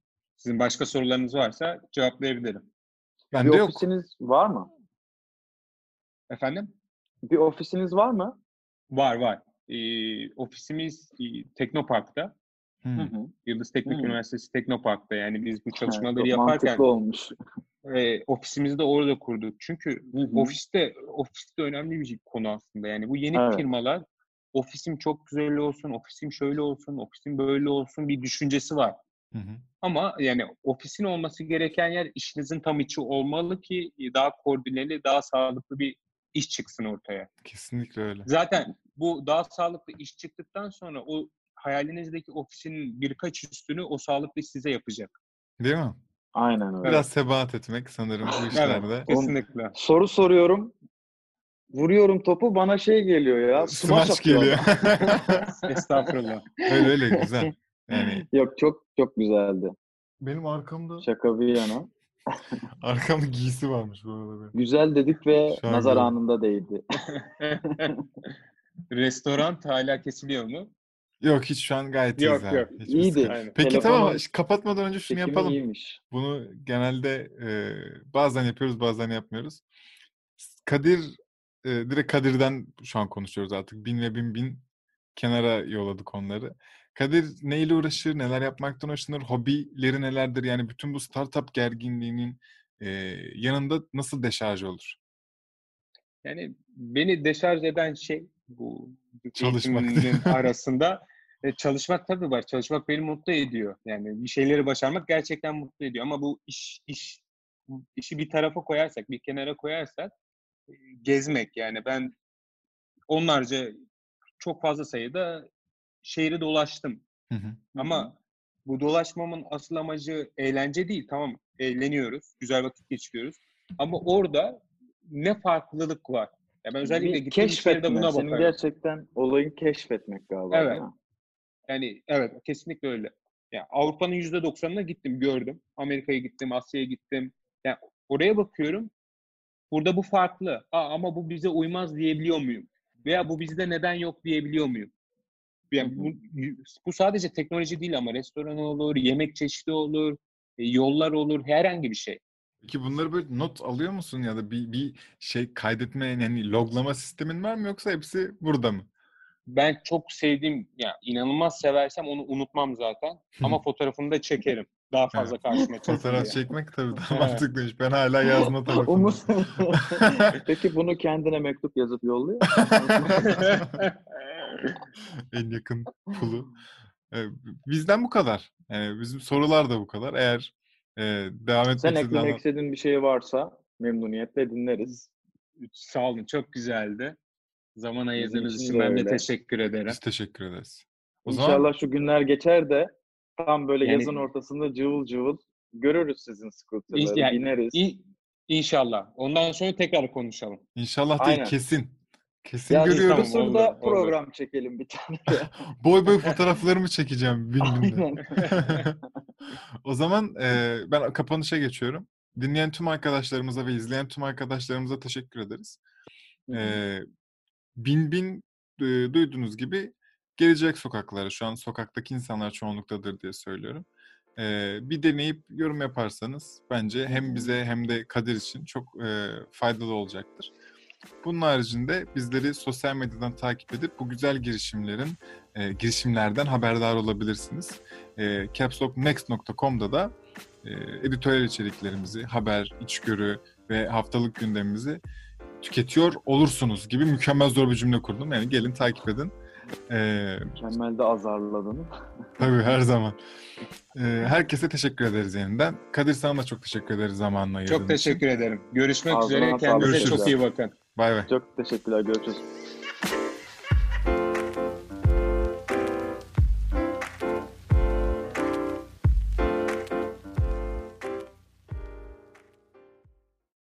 Speaker 3: Sizin başka sorularınız varsa cevaplayabilirim.
Speaker 1: Bende
Speaker 2: Bir
Speaker 1: yok.
Speaker 2: ofisiniz var mı?
Speaker 3: Efendim?
Speaker 2: Bir ofisiniz var mı?
Speaker 3: Var var. Ee, ofisimiz e, Teknopark'ta.
Speaker 1: Hı.
Speaker 2: Hı.
Speaker 3: Yıldız Teknik
Speaker 2: Hmm.
Speaker 3: Üniversitesi Teknopark'ta. Yani biz bu çalışmaları
Speaker 2: çok
Speaker 3: yaparken
Speaker 2: olmuş.
Speaker 3: e, ofisimizi de orada kurduk. Çünkü
Speaker 2: Hı hı.
Speaker 3: ofiste ofiste önemli bir konu aslında. Yani bu yeni
Speaker 2: Evet.
Speaker 3: firmalar ofisim çok güzel olsun, ofisim şöyle olsun, ofisim böyle olsun bir düşüncesi var.
Speaker 1: Hı hı.
Speaker 3: Ama yani ofisin olması gereken yer işinizin tam içi olmalı ki daha koordineli, daha sağlıklı bir iş çıksın ortaya.
Speaker 1: Kesinlikle öyle.
Speaker 3: Zaten bu daha sağlıklı iş çıktıktan sonra o hayalinizdeki ofisin birkaç üstünü o sağlıklı iş size yapacak.
Speaker 1: Değil mi?
Speaker 2: Aynen öyle.
Speaker 1: Biraz sebat etmek sanırım bu işlerde.
Speaker 3: Kesinlikle.
Speaker 2: Soru soruyorum. Vuruyorum topu bana şey geliyor ya. Smash,
Speaker 1: Smash
Speaker 2: atıyor
Speaker 1: geliyor.
Speaker 3: Estağfurullah.
Speaker 1: öyle öyle güzel. Yani
Speaker 2: Yok çok çok güzeldi.
Speaker 1: benim arkamda
Speaker 2: Şaka bir yana.
Speaker 1: arkamda giysi varmış bu arada. benim.
Speaker 2: Güzel dedik ve
Speaker 1: an
Speaker 2: nazar anında değdi.
Speaker 3: Restoran hala kesiliyor mu?
Speaker 1: Yok hiç şu an gayet
Speaker 3: Yok,
Speaker 1: iyiyiz abi.
Speaker 3: yok.
Speaker 1: Hiçbir
Speaker 2: İyiydi.
Speaker 1: sıkıntı-
Speaker 3: Aynen.
Speaker 1: Peki
Speaker 2: Telefonun
Speaker 1: tamam kapatmadan önce şunu
Speaker 2: Çekimi
Speaker 1: yapalım.
Speaker 2: iyiymiş.
Speaker 1: Bunu genelde e, bazen yapıyoruz bazen yapmıyoruz. Kadir e, direkt Kadir'den şu an konuşuyoruz artık. Bin ve bin bin kenara yolladık onları. Kadir neyle uğraşır, neler yapmaktan hoşlanır, hobileri nelerdir? Yani bütün bu startup gerginliğinin e, yanında nasıl deşarj olur?
Speaker 3: Yani beni deşarj eden şey bu
Speaker 1: Çalışmak.
Speaker 3: arasında e, çalışmak tabii var. Çalışmak beni mutlu ediyor. Yani bir şeyleri başarmak gerçekten mutlu ediyor. Ama bu iş iş işi bir tarafa koyarsak, bir kenara koyarsak e, gezmek yani ben onlarca çok fazla sayıda şehri dolaştım.
Speaker 1: Hı hı.
Speaker 3: Ama bu dolaşmamın asıl amacı eğlence değil. Tamam eğleniyoruz, güzel vakit geçiriyoruz. Ama orada ne farklılık var? Ya ben özellikle
Speaker 2: bir
Speaker 3: gittiğim
Speaker 2: keşfetme.
Speaker 3: buna
Speaker 2: Senin
Speaker 3: bakarım.
Speaker 2: gerçekten olayın keşfetmek galiba.
Speaker 3: Evet. Yani evet kesinlikle öyle. Ya Avrupa'nın %90'ına gittim, gördüm. Amerika'ya gittim, Asya'ya gittim. Yani oraya bakıyorum. Burada bu farklı. Aa, ama bu bize uymaz diyebiliyor muyum? Veya bu bizde neden yok diyebiliyor muyum? Yani bu, bu sadece teknoloji değil ama restoran olur, yemek çeşidi olur, e, yollar olur, herhangi bir şey.
Speaker 1: Peki bunları böyle not alıyor musun ya da bir, bir şey kaydetme yani loglama sistemin var mı yoksa hepsi burada mı?
Speaker 3: Ben çok sevdiğim, ya inanılmaz seversem onu unutmam zaten. Ama fotoğrafını da çekerim. Daha fazla karşıma çıksın
Speaker 1: Fotoğraf çekmek tabii daha
Speaker 3: Evet.
Speaker 1: mantıklıymış. Ben hala yazma tarafındayım.
Speaker 2: Peki bunu kendine mektup yazıp yolluyor
Speaker 1: en yakın pulu. Bizden bu kadar. Yani bizim sorular da bu kadar. Eğer e, devam etmek
Speaker 2: Sen eklemek
Speaker 1: anlam-
Speaker 2: istediğin bir şey varsa memnuniyetle dinleriz.
Speaker 3: Sağ olun, çok güzeldi. Zaman ayırdığınız
Speaker 2: için
Speaker 3: ben de
Speaker 2: öyle.
Speaker 3: teşekkür ederim.
Speaker 1: Biz teşekkür ederiz. O
Speaker 2: İnşallah
Speaker 1: zaman
Speaker 2: şu günler geçer de tam böyle
Speaker 3: Yani-
Speaker 2: yazın ortasında cıvıl cıvıl görürüz sizin scooterları,
Speaker 3: yani-
Speaker 2: bineriz.
Speaker 3: İ- İnşallah. Ondan sonra tekrar konuşalım.
Speaker 1: inşallah değil
Speaker 2: Aynen.
Speaker 1: kesin. Kesin
Speaker 2: Yani
Speaker 1: görüyoruz.
Speaker 3: Olur, olur.
Speaker 2: program çekelim bir tane.
Speaker 1: Boy boy fotoğraflarımı çekeceğim.
Speaker 2: Aynen.
Speaker 1: o zaman e, ben kapanışa geçiyorum. Dinleyen tüm arkadaşlarımıza ve izleyen tüm arkadaşlarımıza teşekkür ederiz. E, bin bin e, duyduğunuz gibi gelecek sokaklara. Şu an sokaktaki insanlar çoğunluktadır diye söylüyorum. E, bir deneyip yorum yaparsanız bence hem bize hem de Kadir için çok e, faydalı olacaktır. Bunun haricinde bizleri sosyal medyadan takip edip bu güzel girişimlerin e, girişimlerden haberdar olabilirsiniz. E, capslocknext.com'da da e, editoryal içeriklerimizi, haber, içgörü ve haftalık gündemimizi tüketiyor olursunuz gibi mükemmel zor bir cümle kurdum. Yani gelin takip edin. E,
Speaker 2: Mükemmel de azarladın.
Speaker 1: tabii her zaman. E, herkese teşekkür ederiz yeniden. Kadir sana da çok teşekkür ederiz zamanla ayırdığın
Speaker 3: Çok teşekkür ederim. Görüşmek
Speaker 2: Ağzına
Speaker 3: üzere. Kendinize çok iyi bakın.
Speaker 1: Bay bay.
Speaker 2: Çok teşekkürler. Görüşürüz.